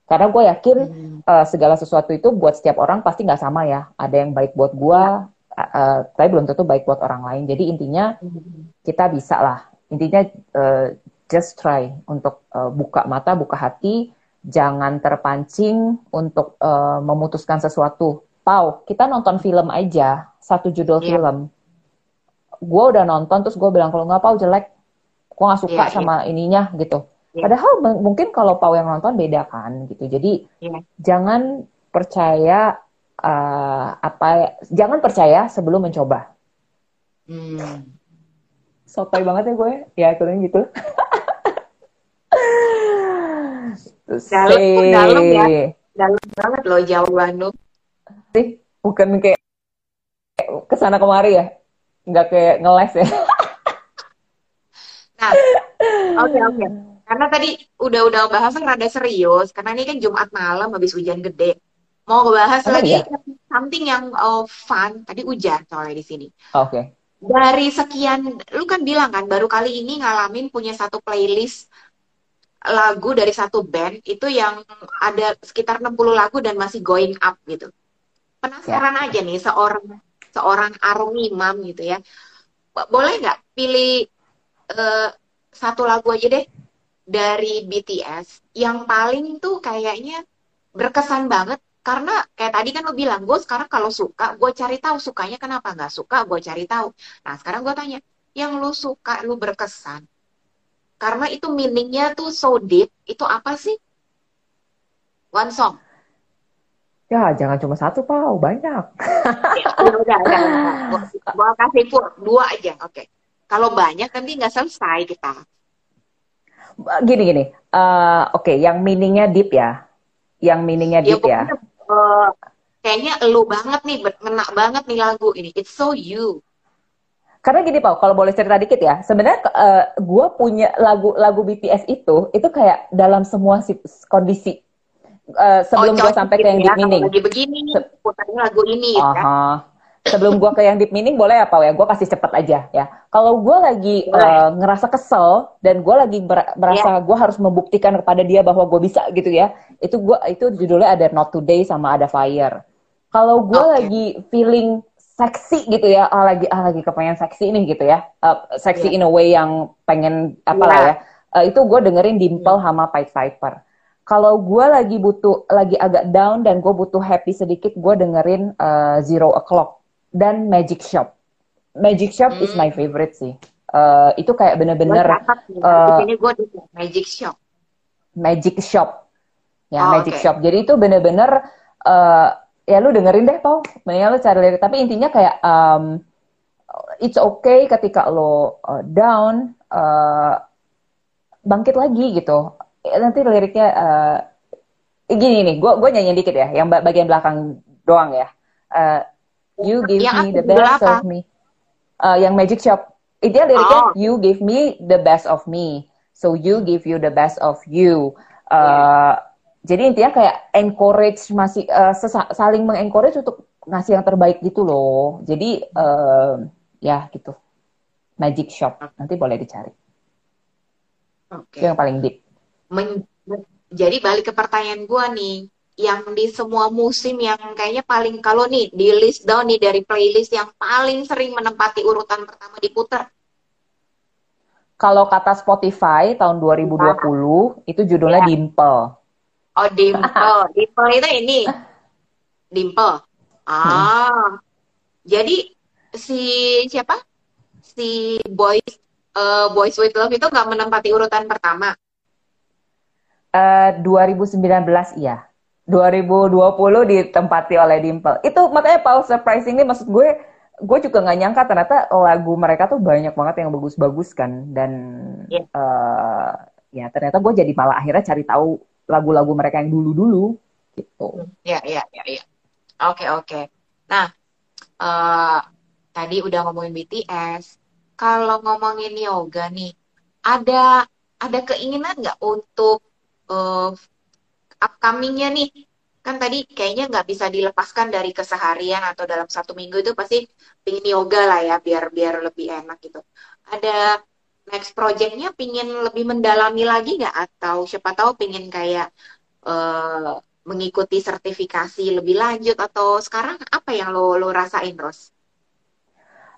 karena gue yakin hmm. uh, segala sesuatu itu buat setiap orang pasti nggak sama ya ada yang baik buat gue uh, uh, tapi belum tentu baik buat orang lain jadi intinya hmm. kita bisa lah intinya uh, just try untuk uh, buka mata, buka hati, jangan terpancing untuk uh, memutuskan sesuatu. Pau, kita nonton film aja, satu judul yeah. film. Gue udah nonton, terus gue bilang kalau nggak Pau jelek, gue nggak suka yeah, sama yeah. ininya gitu. Yeah. Padahal mungkin kalau Pau yang nonton beda kan gitu. Jadi yeah. jangan percaya uh, apa, jangan percaya sebelum mencoba. Hmm sotoy banget ya gue ya ikutin gitu dalam dalam ya dalam banget loh jawaban lu sih bukan kayak ke sana kemari ya nggak kayak ngeles ya nah oke okay, oke okay. karena tadi udah-udah bahas rada serius karena ini kan Jumat malam habis hujan gede mau ngebahas oh, lagi iya? something yang uh, fun tadi hujan soalnya di sini oke okay dari sekian lu kan bilang kan baru kali ini ngalamin punya satu playlist lagu dari satu band itu yang ada sekitar 60 lagu dan masih going up gitu. Penasaran yeah. aja nih seorang seorang Arum Imam gitu ya. Boleh nggak pilih uh, satu lagu aja deh dari BTS yang paling tuh kayaknya berkesan banget? Karena kayak tadi kan lo bilang gue sekarang kalau suka gue cari tahu sukanya kenapa nggak suka gue cari tahu. Nah sekarang gue tanya yang lo suka lo berkesan karena itu meaningnya tuh so deep itu apa sih? One song ya jangan cuma satu pau banyak ya, udah udah udah, gue kasih pur dua aja oke okay. kalau banyak nanti nggak selesai kita gini gini uh, oke okay, yang meaningnya deep ya yang meaningnya ya, deep ya, ya uh, kayaknya lu banget nih, ngena banget nih lagu ini. It's so you. Karena gini Pak, kalau boleh cerita dikit ya, sebenarnya uh, eh, gue punya lagu-lagu BTS itu, itu kayak dalam semua kondisi. Uh, sebelum oh, gue sampai ke yang ya, deep meaning. Lagi begini, putarnya lagu ini. Uh -huh. ya sebelum gue ke yang deep meaning boleh apa ya gue kasih cepet aja ya kalau gue lagi uh, ngerasa kesel dan gue lagi merasa yeah. gue harus membuktikan kepada dia bahwa gue bisa gitu ya itu gue itu judulnya ada not today sama ada fire kalau gue okay. lagi feeling seksi gitu ya ah lagi ah lagi kepengen seksi nih gitu ya uh, seksi yeah. in a way yang pengen apa yeah. ya uh, itu gue dengerin dimple yeah. sama Pied Piper kalau gue lagi butuh lagi agak down dan gue butuh happy sedikit gue dengerin uh, Zero O'clock dan Magic Shop. Magic Shop hmm. is my hmm. favorite sih. Uh, itu kayak bener-bener uh, ini gue Magic Shop. Magic Shop. Ya, oh, Magic okay. Shop. Jadi itu bener-bener uh, ya lu dengerin deh, Pau. Mendingan lu cari lirik. Tapi intinya kayak um, it's okay ketika lo uh, down, uh, bangkit lagi gitu. Nanti liriknya uh, gini nih, gue gue nyanyi dikit ya, yang bagian belakang doang ya. Uh, You give yang me the best apa? of me. Uh, yang Magic Shop. Dia liriknya oh. You give me the best of me. So you give you the best of you. Uh, yeah. Jadi intinya kayak encourage masih uh, saling mengencourage untuk ngasih yang terbaik gitu loh. Jadi uh, ya gitu. Magic Shop nanti boleh dicari. Oke. Okay. yang paling deep. Men jadi balik ke pertanyaan gue nih, yang di semua musim yang kayaknya paling kalau nih di list down nih dari playlist yang paling sering menempati urutan pertama diputar. Kalau kata Spotify tahun 2020 nah. itu judulnya ya. Dimple. Oh Dimple, Dimple itu ini Dimple. Ah, hmm. jadi si siapa? Si Boys uh, Boys with Love itu nggak menempati urutan pertama. Uh, 2019 iya. 2020 ditempati oleh Dimple. Itu makanya Paul surprisingly maksud gue gue juga nggak nyangka ternyata lagu mereka tuh banyak banget yang bagus-bagus kan dan yeah. Iya. uh, ya ternyata gue jadi malah akhirnya cari tahu lagu-lagu mereka yang dulu-dulu gitu. Ya ya ya ya. Oke oke. Nah uh, tadi udah ngomongin BTS. Kalau ngomongin yoga nih, ada ada keinginan nggak untuk uh, upcomingnya nih. Kan tadi kayaknya nggak bisa dilepaskan dari keseharian atau dalam satu minggu itu pasti pingin yoga lah ya biar biar lebih enak gitu. Ada next projectnya pingin lebih mendalami lagi nggak? Atau siapa tahu pingin kayak uh, mengikuti sertifikasi lebih lanjut? Atau sekarang apa yang lo lo rasain Ros?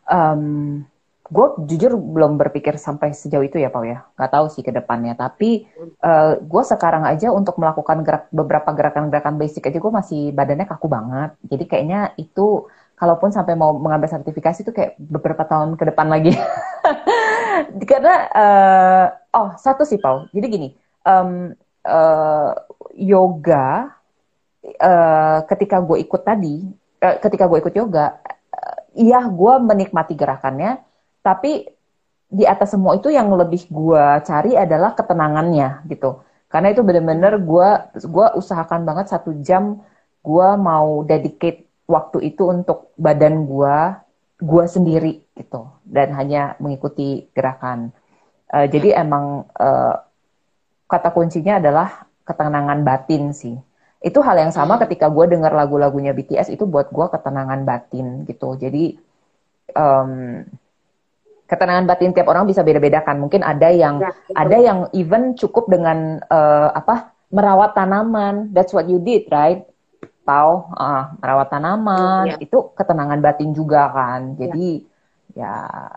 Um, gue jujur belum berpikir sampai sejauh itu ya Pau ya. Nggak tahu sih ke depannya. Tapi uh, eh, gue sekarang aja untuk melakukan gerak beberapa gerakan-gerakan basic aja gue masih badannya kaku banget. Jadi kayaknya itu kalaupun sampai mau mengambil sertifikasi itu kayak beberapa tahun ke depan lagi. Karena uh, oh satu sih Pau jadi gini um, uh, yoga uh, ketika gue ikut tadi uh, ketika gue ikut yoga iya gue menikmati gerakannya tapi di atas semua itu yang lebih gue cari adalah ketenangannya gitu. Karena itu bener-bener gue gua usahakan banget satu jam gue mau dedicate waktu itu untuk badan gue gue sendiri gitu. Dan hanya mengikuti gerakan. Uh, jadi emang uh, kata kuncinya adalah ketenangan batin sih. Itu hal yang sama hmm. ketika gue dengar lagu-lagunya BTS itu buat gue ketenangan batin gitu. Jadi um, ketenangan batin tiap orang bisa beda-beda kan. Mungkin ada yang ya, ada yang even cukup dengan uh, apa merawat tanaman. That's what you did, right? Pau, uh, merawat tanaman ya. itu ketenangan batin juga kan. Jadi ya, ya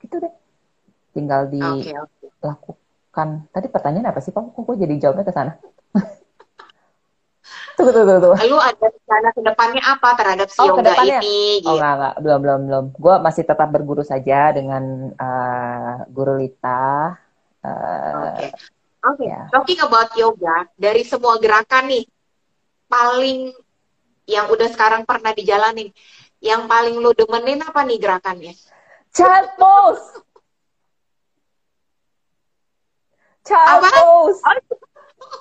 gitu deh. Tinggal dilakukan. Tadi pertanyaan apa sih, Pau? Kok gue jadi jawabnya ke sana? Tunggu, tunggu, tunggu. Lalu ada rencana ke depannya apa terhadap si oh, yoga ini? Oh, gitu. enggak, enggak. Belum, belum, belum. Gue masih tetap berguru saja dengan uh, Guru Lita. Uh, Oke. Okay. Okay. Yeah. Talking about yoga, dari semua gerakan nih, paling yang udah sekarang pernah dijalanin, yang paling lu demenin apa nih gerakannya? Child pose. Child pose. Oh,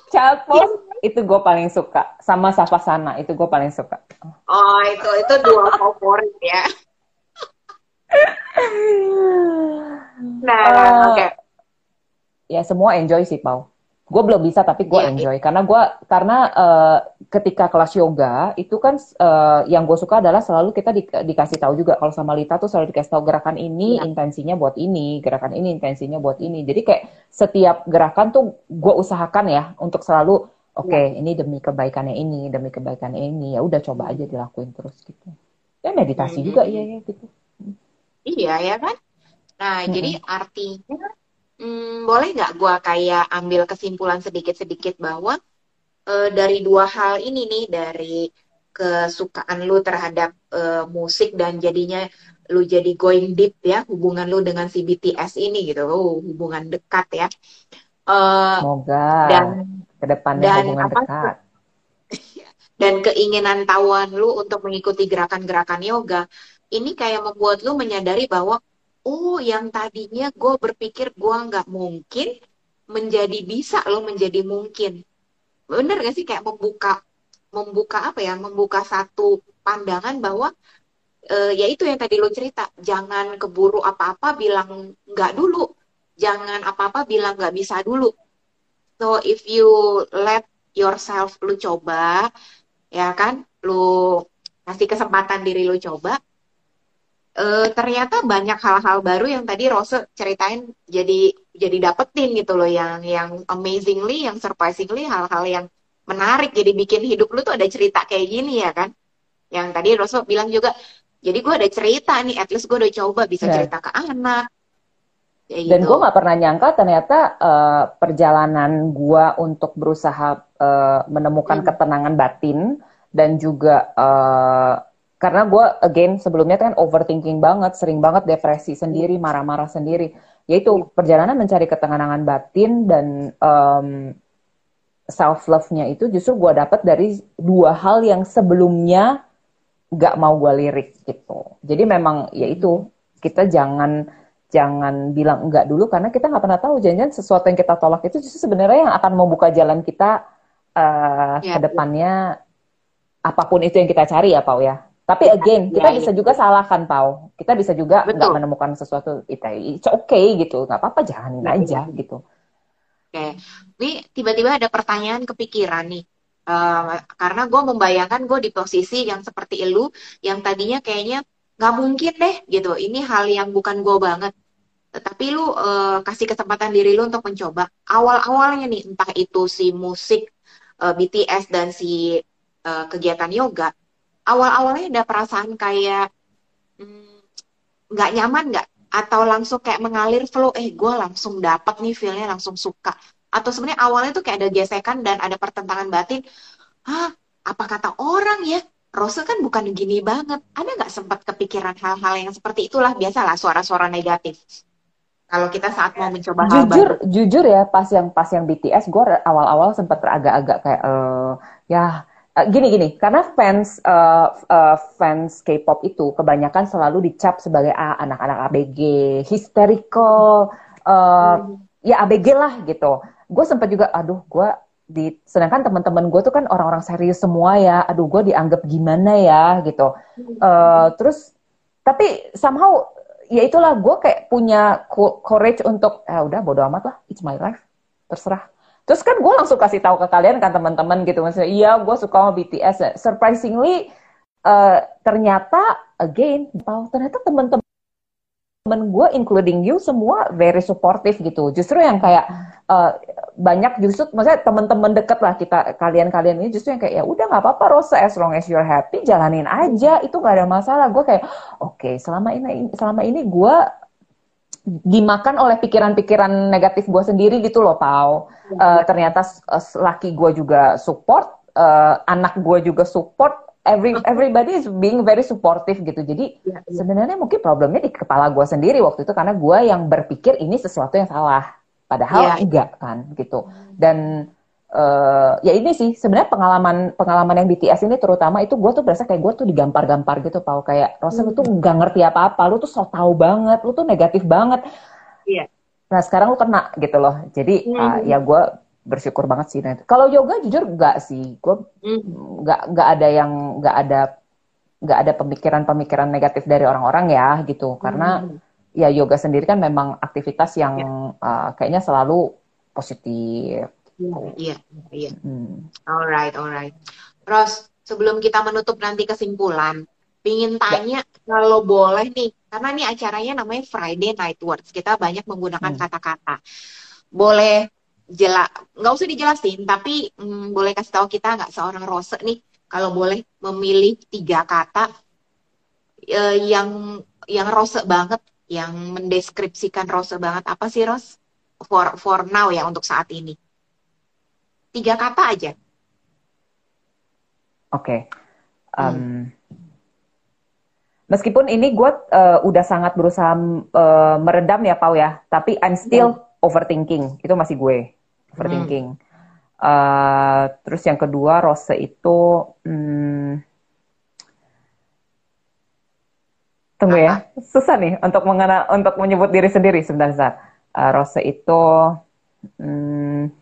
Child pose yes. itu gue paling suka sama Savasana itu gue paling suka. Oh itu itu dua favorit ya. nah uh, oke. Okay. Ya semua enjoy sih Pau gue belum bisa tapi gue yeah, enjoy karena gue karena uh, ketika kelas yoga itu kan uh, yang gue suka adalah selalu kita di, dikasih tahu juga kalau sama Lita tuh selalu dikasih tahu gerakan ini yeah. intensinya buat ini gerakan ini intensinya buat ini jadi kayak setiap gerakan tuh gue usahakan ya untuk selalu oke okay, yeah. ini demi kebaikannya ini demi kebaikannya ini ya udah coba aja dilakuin terus gitu ya meditasi mm -hmm. juga ya ya gitu iya ya kan nah mm -hmm. jadi artinya hmm, boleh nggak gue kayak ambil kesimpulan sedikit-sedikit bahwa uh, dari dua hal ini nih dari kesukaan lu terhadap uh, musik dan jadinya lu jadi going deep ya hubungan lu dengan si BTS ini gitu oh, hubungan dekat ya. Uh, semoga dan ke depannya dan hubungan apa, dekat. dan keinginan tahuan lu untuk mengikuti gerakan-gerakan yoga ini kayak membuat lu menyadari bahwa oh yang tadinya gue berpikir gue nggak mungkin menjadi bisa loh menjadi mungkin. Bener gak sih? Kayak membuka membuka apa ya? Membuka satu pandangan bahwa uh, ya itu yang tadi lo cerita jangan keburu apa-apa bilang nggak dulu. Jangan apa-apa bilang nggak bisa dulu. So if you let yourself lu coba ya kan? Lu kasih kesempatan diri lu coba uh, ternyata banyak hal-hal baru yang tadi Rose ceritain jadi jadi dapetin gitu loh yang yang amazingly, yang surprisingly hal-hal yang menarik jadi bikin hidup lu tuh ada cerita kayak gini ya kan yang tadi Rose bilang juga jadi gue ada cerita nih at least gue udah coba bisa yeah. cerita ke anak Kayak Dan gitu. gue nggak pernah nyangka ternyata uh, perjalanan gue untuk berusaha uh, menemukan hmm. ketenangan batin dan juga uh, karena gue again sebelumnya kan overthinking banget, sering banget depresi sendiri, hmm. marah-marah sendiri. Yaitu hmm. perjalanan mencari ketenangan batin dan um, self love-nya itu justru gue dapat dari dua hal yang sebelumnya gak mau gue lirik gitu. Jadi memang ya itu kita jangan jangan bilang enggak dulu karena kita nggak pernah tahu jangan-jangan sesuatu yang kita tolak itu justru sebenarnya yang akan membuka jalan kita uh, ya, ke depannya apa pun itu yang kita cari ya Pau ya. Tapi iya, again, ya, kita ya, bisa juga salahkan Pau. Kita bisa juga nggak menemukan sesuatu itu. It's okay gitu, nggak apa-apa jalanin aja gitu. Oke, ini tiba-tiba ada pertanyaan kepikiran nih. Uh, karena gue membayangkan gue di posisi yang seperti lu, yang tadinya kayaknya nggak mungkin deh gitu. Ini hal yang bukan gue banget. Tapi lu uh, kasih kesempatan diri lu untuk mencoba. Awal-awalnya nih entah itu si musik uh, eh, BTS dan si uh, kegiatan yoga awal-awalnya ada perasaan kayak hmm, nggak hmm, nyaman nggak atau langsung kayak mengalir flow eh gue langsung dapat nih feelnya langsung suka atau sebenarnya awalnya tuh kayak ada gesekan dan ada pertentangan batin ah apa kata orang ya Rose kan bukan gini banget. Ada nggak sempat kepikiran hal-hal yang seperti itulah biasalah suara-suara negatif. Kalau kita saat mau mencoba jujur, hal baru. Jujur ya, pas yang pas yang BTS, gue awal-awal sempat agak-agak kayak uh, ya gini-gini. Karena fans uh, uh, fans K-pop itu kebanyakan selalu dicap sebagai ah, anak-anak ABG, hysterical, uh, hmm. ya ABG lah gitu. Gue sempat juga, aduh, gue di sedangkan teman-teman gue tuh kan orang-orang serius semua ya aduh gue dianggap gimana ya gitu uh, terus tapi somehow ya itulah gue kayak punya courage untuk eh udah bodo amat lah it's my life terserah terus kan gue langsung kasih tahu ke kalian kan teman-teman gitu. Maksudnya iya gue suka sama BTS surprisingly uh, ternyata again tahu ternyata teman-teman gue including you semua very supportive gitu. Justru yang kayak uh, banyak justru maksudnya teman-teman deket lah kita kalian-kalian ini justru yang kayak ya udah nggak apa-apa Rosa as long as you're happy jalanin aja itu nggak ada masalah. Gue kayak oke okay, selama ini selama ini gue dimakan oleh pikiran-pikiran negatif gue sendiri gitu loh Pau uh, ternyata uh, laki gue juga support uh, anak gue juga support every everybody is being very supportive gitu. Jadi ya, ya. sebenarnya mungkin problemnya di kepala gue sendiri waktu itu karena gue yang berpikir ini sesuatu yang salah, padahal ya. enggak kan gitu. Dan uh, ya ini sih sebenarnya pengalaman pengalaman yang BTS ini terutama itu gue tuh berasa kayak gue tuh digampar-gampar gitu, pau kayak Rosa hmm. lu tuh nggak ngerti apa-apa, lu tuh so tau banget, lu tuh negatif banget. Iya. Nah sekarang lu kena gitu loh. Jadi hmm. uh, ya gue bersyukur banget sih. Nah, kalau yoga jujur enggak sih, gue hmm. nggak nggak ada yang nggak ada nggak ada pemikiran-pemikiran negatif dari orang-orang ya gitu. Karena hmm. ya yoga sendiri kan memang aktivitas yang ya. uh, kayaknya selalu positif. Iya, iya. Hmm. Alright, alright. Ros, sebelum kita menutup nanti kesimpulan, pingin ya. tanya ya. kalau boleh nih, karena ini acaranya namanya Friday Night Words. Kita banyak menggunakan hmm. kata-kata. Hmm. Boleh jelas nggak usah dijelasin tapi hmm, boleh kasih tahu kita nggak seorang Rose nih kalau boleh memilih tiga kata uh, yang yang Rose banget yang mendeskripsikan Rose banget apa sih Rose for for now ya untuk saat ini tiga kata aja oke okay. um, hmm. meskipun ini gue uh, udah sangat berusaha uh, meredam ya Pau ya tapi I'm still hmm. overthinking itu masih gue overthinking. Hmm. Uh, terus yang kedua Rose itu hmm, tunggu ya susah nih untuk mengenal untuk menyebut diri sendiri sebentar uh, Rose itu hmm,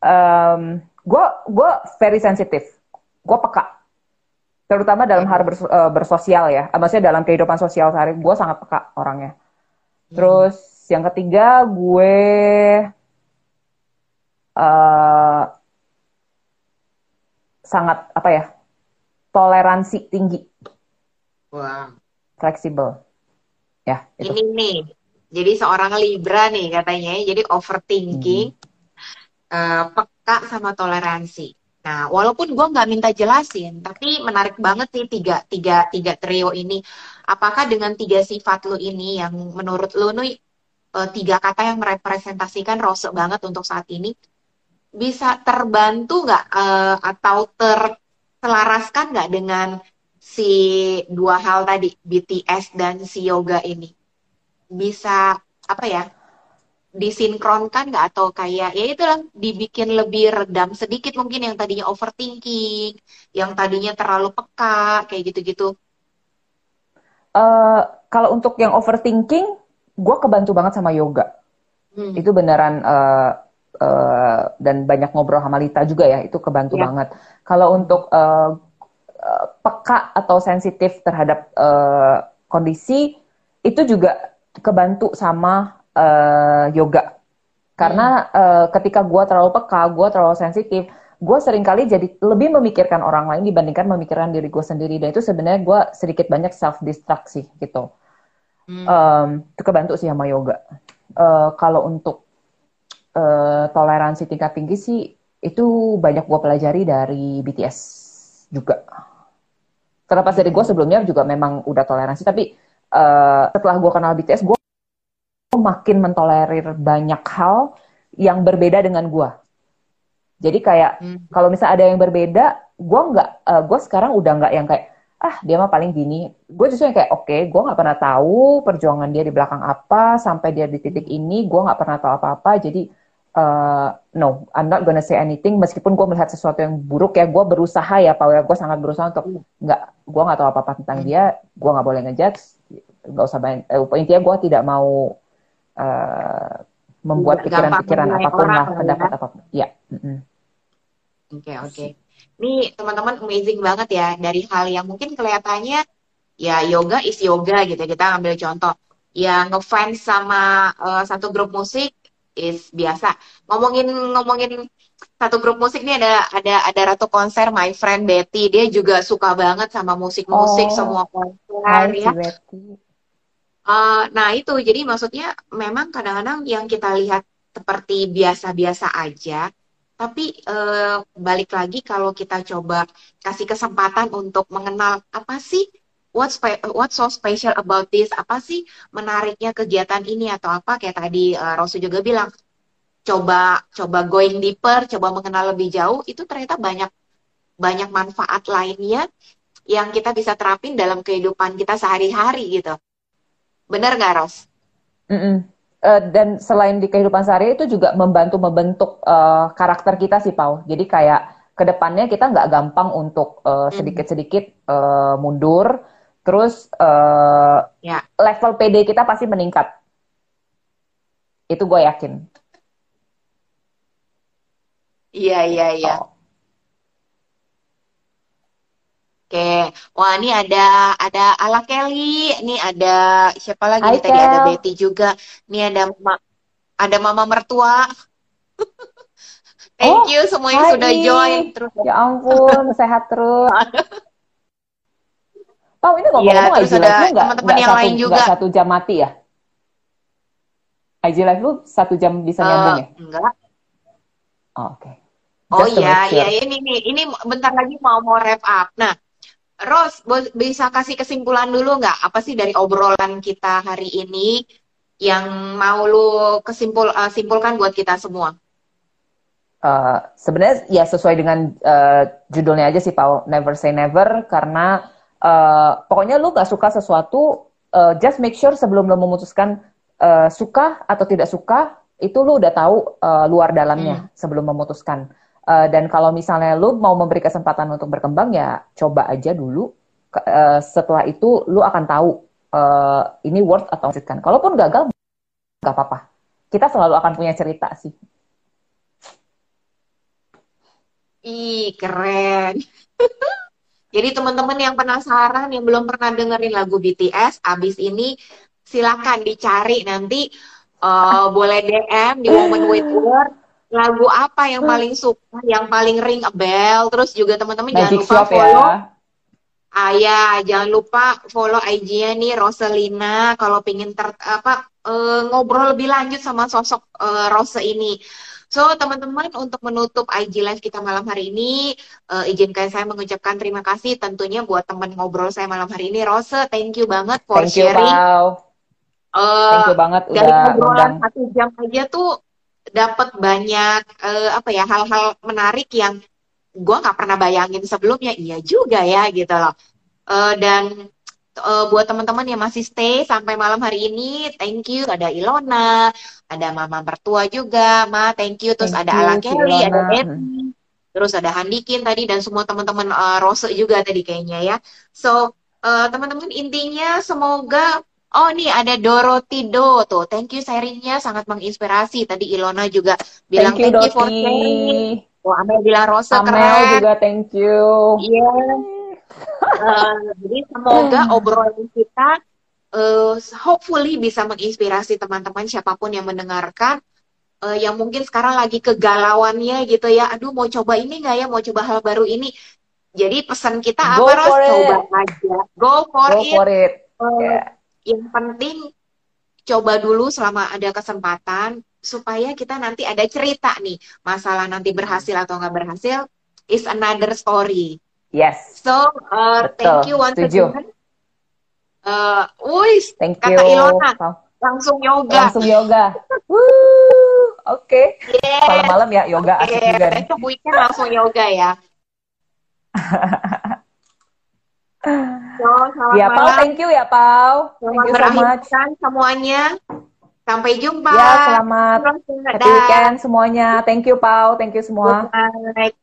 um, gue gue very sensitif gue peka terutama dalam hal bers, uh, bersosial ya maksudnya dalam kehidupan sosial sehari gue sangat peka orangnya hmm. terus yang ketiga gue uh, sangat apa ya toleransi tinggi. Wow. Fleksibel. Ya, itu. Ini nih. Jadi seorang Libra nih katanya, ya, jadi overthinking, hmm. Uh, peka sama toleransi. Nah, walaupun gue nggak minta jelasin, tapi menarik banget sih tiga, tiga, tiga trio ini. Apakah dengan tiga sifat lo ini yang menurut lo nih uh, tiga kata yang merepresentasikan Rose banget untuk saat ini, bisa terbantu nggak uh, atau terselaraskan nggak dengan si dua hal tadi BTS dan si yoga ini bisa apa ya disinkronkan nggak atau kayak ya itulah dibikin lebih redam sedikit mungkin yang tadinya overthinking yang tadinya terlalu peka kayak gitu-gitu uh, kalau untuk yang overthinking gue kebantu banget sama yoga hmm. itu beneran uh, uh, dan banyak ngobrol sama Lita juga ya itu kebantu ya. banget. Kalau untuk uh, peka atau sensitif terhadap uh, kondisi itu juga kebantu sama uh, yoga. Karena hmm. uh, ketika gue terlalu peka, gue terlalu sensitif, gue sering kali jadi lebih memikirkan orang lain dibandingkan memikirkan diri gue sendiri. Dan itu sebenarnya gue sedikit banyak self distraksi gitu. Hmm. Um, itu kebantu sih sama yoga. Uh, kalau untuk uh, toleransi tingkat tinggi sih itu banyak gue pelajari dari BTS juga. Terlepas dari gue sebelumnya juga memang udah toleransi, tapi uh, setelah gue kenal BTS, gue makin mentolerir banyak hal yang berbeda dengan gue. Jadi kayak hmm. kalau misalnya ada yang berbeda, gue nggak, uh, gue sekarang udah nggak yang kayak ah dia mah paling gini. Gue justru yang kayak oke, okay, gue nggak pernah tahu perjuangan dia di belakang apa sampai dia di titik ini, gue nggak pernah tahu apa-apa. Jadi uh, no, I'm not gonna say anything. Meskipun gue melihat sesuatu yang buruk ya, gue berusaha ya, Pak. Ya, gue sangat berusaha untuk nggak, gue nggak tahu apa-apa tentang hmm. dia. Gue nggak boleh ngejudge, nggak usah banyak. Eh, intinya gue tidak mau uh, membuat pikiran-pikiran apa pun lah, ya. pendapat ya. apa pun. Ya. Oke oke. Okay, okay. Ini teman-teman amazing banget ya dari hal yang mungkin kelihatannya ya yoga is yoga gitu. Kita ambil contoh yang ngefans sama uh, satu grup musik is biasa. Ngomongin ngomongin satu grup musik nih ada ada ada Ratu konser My Friend Betty. Dia juga suka banget sama musik-musik oh, semua konser ya. Betty. Uh, nah itu jadi maksudnya memang kadang-kadang yang kita lihat seperti biasa-biasa aja, tapi uh, balik lagi kalau kita coba kasih kesempatan untuk mengenal apa sih what's what's so special about this? Apa sih menariknya kegiatan ini atau apa? Kayak tadi uh, Rosu juga bilang, coba coba going deeper, coba mengenal lebih jauh, itu ternyata banyak banyak manfaat lainnya yang kita bisa terapin dalam kehidupan kita sehari-hari gitu. Benar nggak, Ros? Mm -mm. Uh, dan selain di kehidupan sehari itu juga membantu membentuk uh, karakter kita sih, Pau. Jadi kayak ke depannya kita nggak gampang untuk sedikit-sedikit uh, mundur, Terus uh, ya. level PD kita pasti meningkat. Itu gue yakin. Iya, iya, iya. Oh. Oke, wah ini ada ada Ala Kelly, ini ada siapa lagi nih tadi ada Betty juga, ini ada mama ada mama mertua. Thank oh, you semuanya sudah join terus. Ya ampun, sehat terus. Tahu ini ngomong-ngomong ya, IG Live lu nggak teman yang satu, lain juga. Satu jam mati ya? IG Live lu satu jam bisa uh, nyambung ya? Enggak. Oh, Oke. Okay. Oh iya, iya ini nih, ini bentar lagi mau mau wrap up. Nah, Ros, bisa kasih kesimpulan dulu nggak? Apa sih dari obrolan kita hari ini yang mau lu kesimpul uh, simpulkan buat kita semua? Uh, Sebenarnya ya sesuai dengan uh, judulnya aja sih, Pak. Never say never, karena uh, pokoknya lu gak suka sesuatu uh, just make sure sebelum lu memutuskan uh, suka atau tidak suka itu lu udah tahu uh, luar dalamnya hmm. sebelum memutuskan uh, dan kalau misalnya lu mau memberi kesempatan untuk berkembang ya coba aja dulu. Uh, setelah itu lu akan tahu uh, ini worth atau lanjutkan kalaupun gagal nggak apa-apa. Kita selalu akan punya cerita sih. Ih, keren. Jadi teman-teman yang penasaran, yang belum pernah dengerin lagu BTS, abis ini silakan dicari nanti. Uh, boleh DM di Woman with Word lagu apa yang paling suka, yang paling ring a bell, terus juga teman-teman jangan lupa follow. Ya. Ah ya, jangan lupa follow IG-nya nih Roselina kalau pengen ter apa uh, ngobrol lebih lanjut sama sosok uh, Rose ini. So, teman-teman, untuk menutup IG Live kita malam hari ini, uh, izinkan saya mengucapkan terima kasih tentunya buat teman ngobrol saya malam hari ini. Rose, thank you banget for thank you, sharing. Pau. Uh, thank you banget dari udah ngobrolan satu jam aja tuh dapat banyak uh, apa ya hal-hal menarik yang gue nggak pernah bayangin sebelumnya. Iya juga ya gitu loh. Uh, dan uh, buat teman-teman yang masih stay sampai malam hari ini, thank you. Ada Ilona, ada Mama Mertua juga, Ma, thank you. Terus thank ada Ala Kelly, ada Betty, terus ada Handikin tadi dan semua teman-teman uh, Rose juga tadi kayaknya ya. So uh, teman-teman intinya semoga Oh nih ada Dorothy Do tuh, thank you sharingnya sangat menginspirasi. Tadi Ilona juga bilang thank you, thank you for sharing. Oh, Amel bilang Rose Amel keren. juga thank you. Iya. Yeah uh, jadi semoga obrolan kita uh, hopefully bisa menginspirasi teman-teman siapa pun yang mendengarkan uh, yang mungkin sekarang lagi kegalauannya gitu ya aduh mau coba ini nggak ya mau coba hal baru ini jadi pesan kita go apa Ros? Coba aja. Go for go it. For it. Uh, yeah. Yang penting coba dulu selama ada kesempatan supaya kita nanti ada cerita nih. Masalah nanti berhasil atau nggak berhasil is another story. Yes. So, uh, thank you once Setuju. again. Uh, wis, thank kata you. Ilona, langsung yoga. Langsung yoga. Oke. Okay. Yes. Malam-malam ya yoga okay. asik juga. Besok weekend langsung yoga ya. so, ya, Pau, thank you ya, Pau. Thank you so much. semuanya. Sampai jumpa. Ya, selamat happy weekend semuanya. Thank you, Pau. Thank you semua. Night.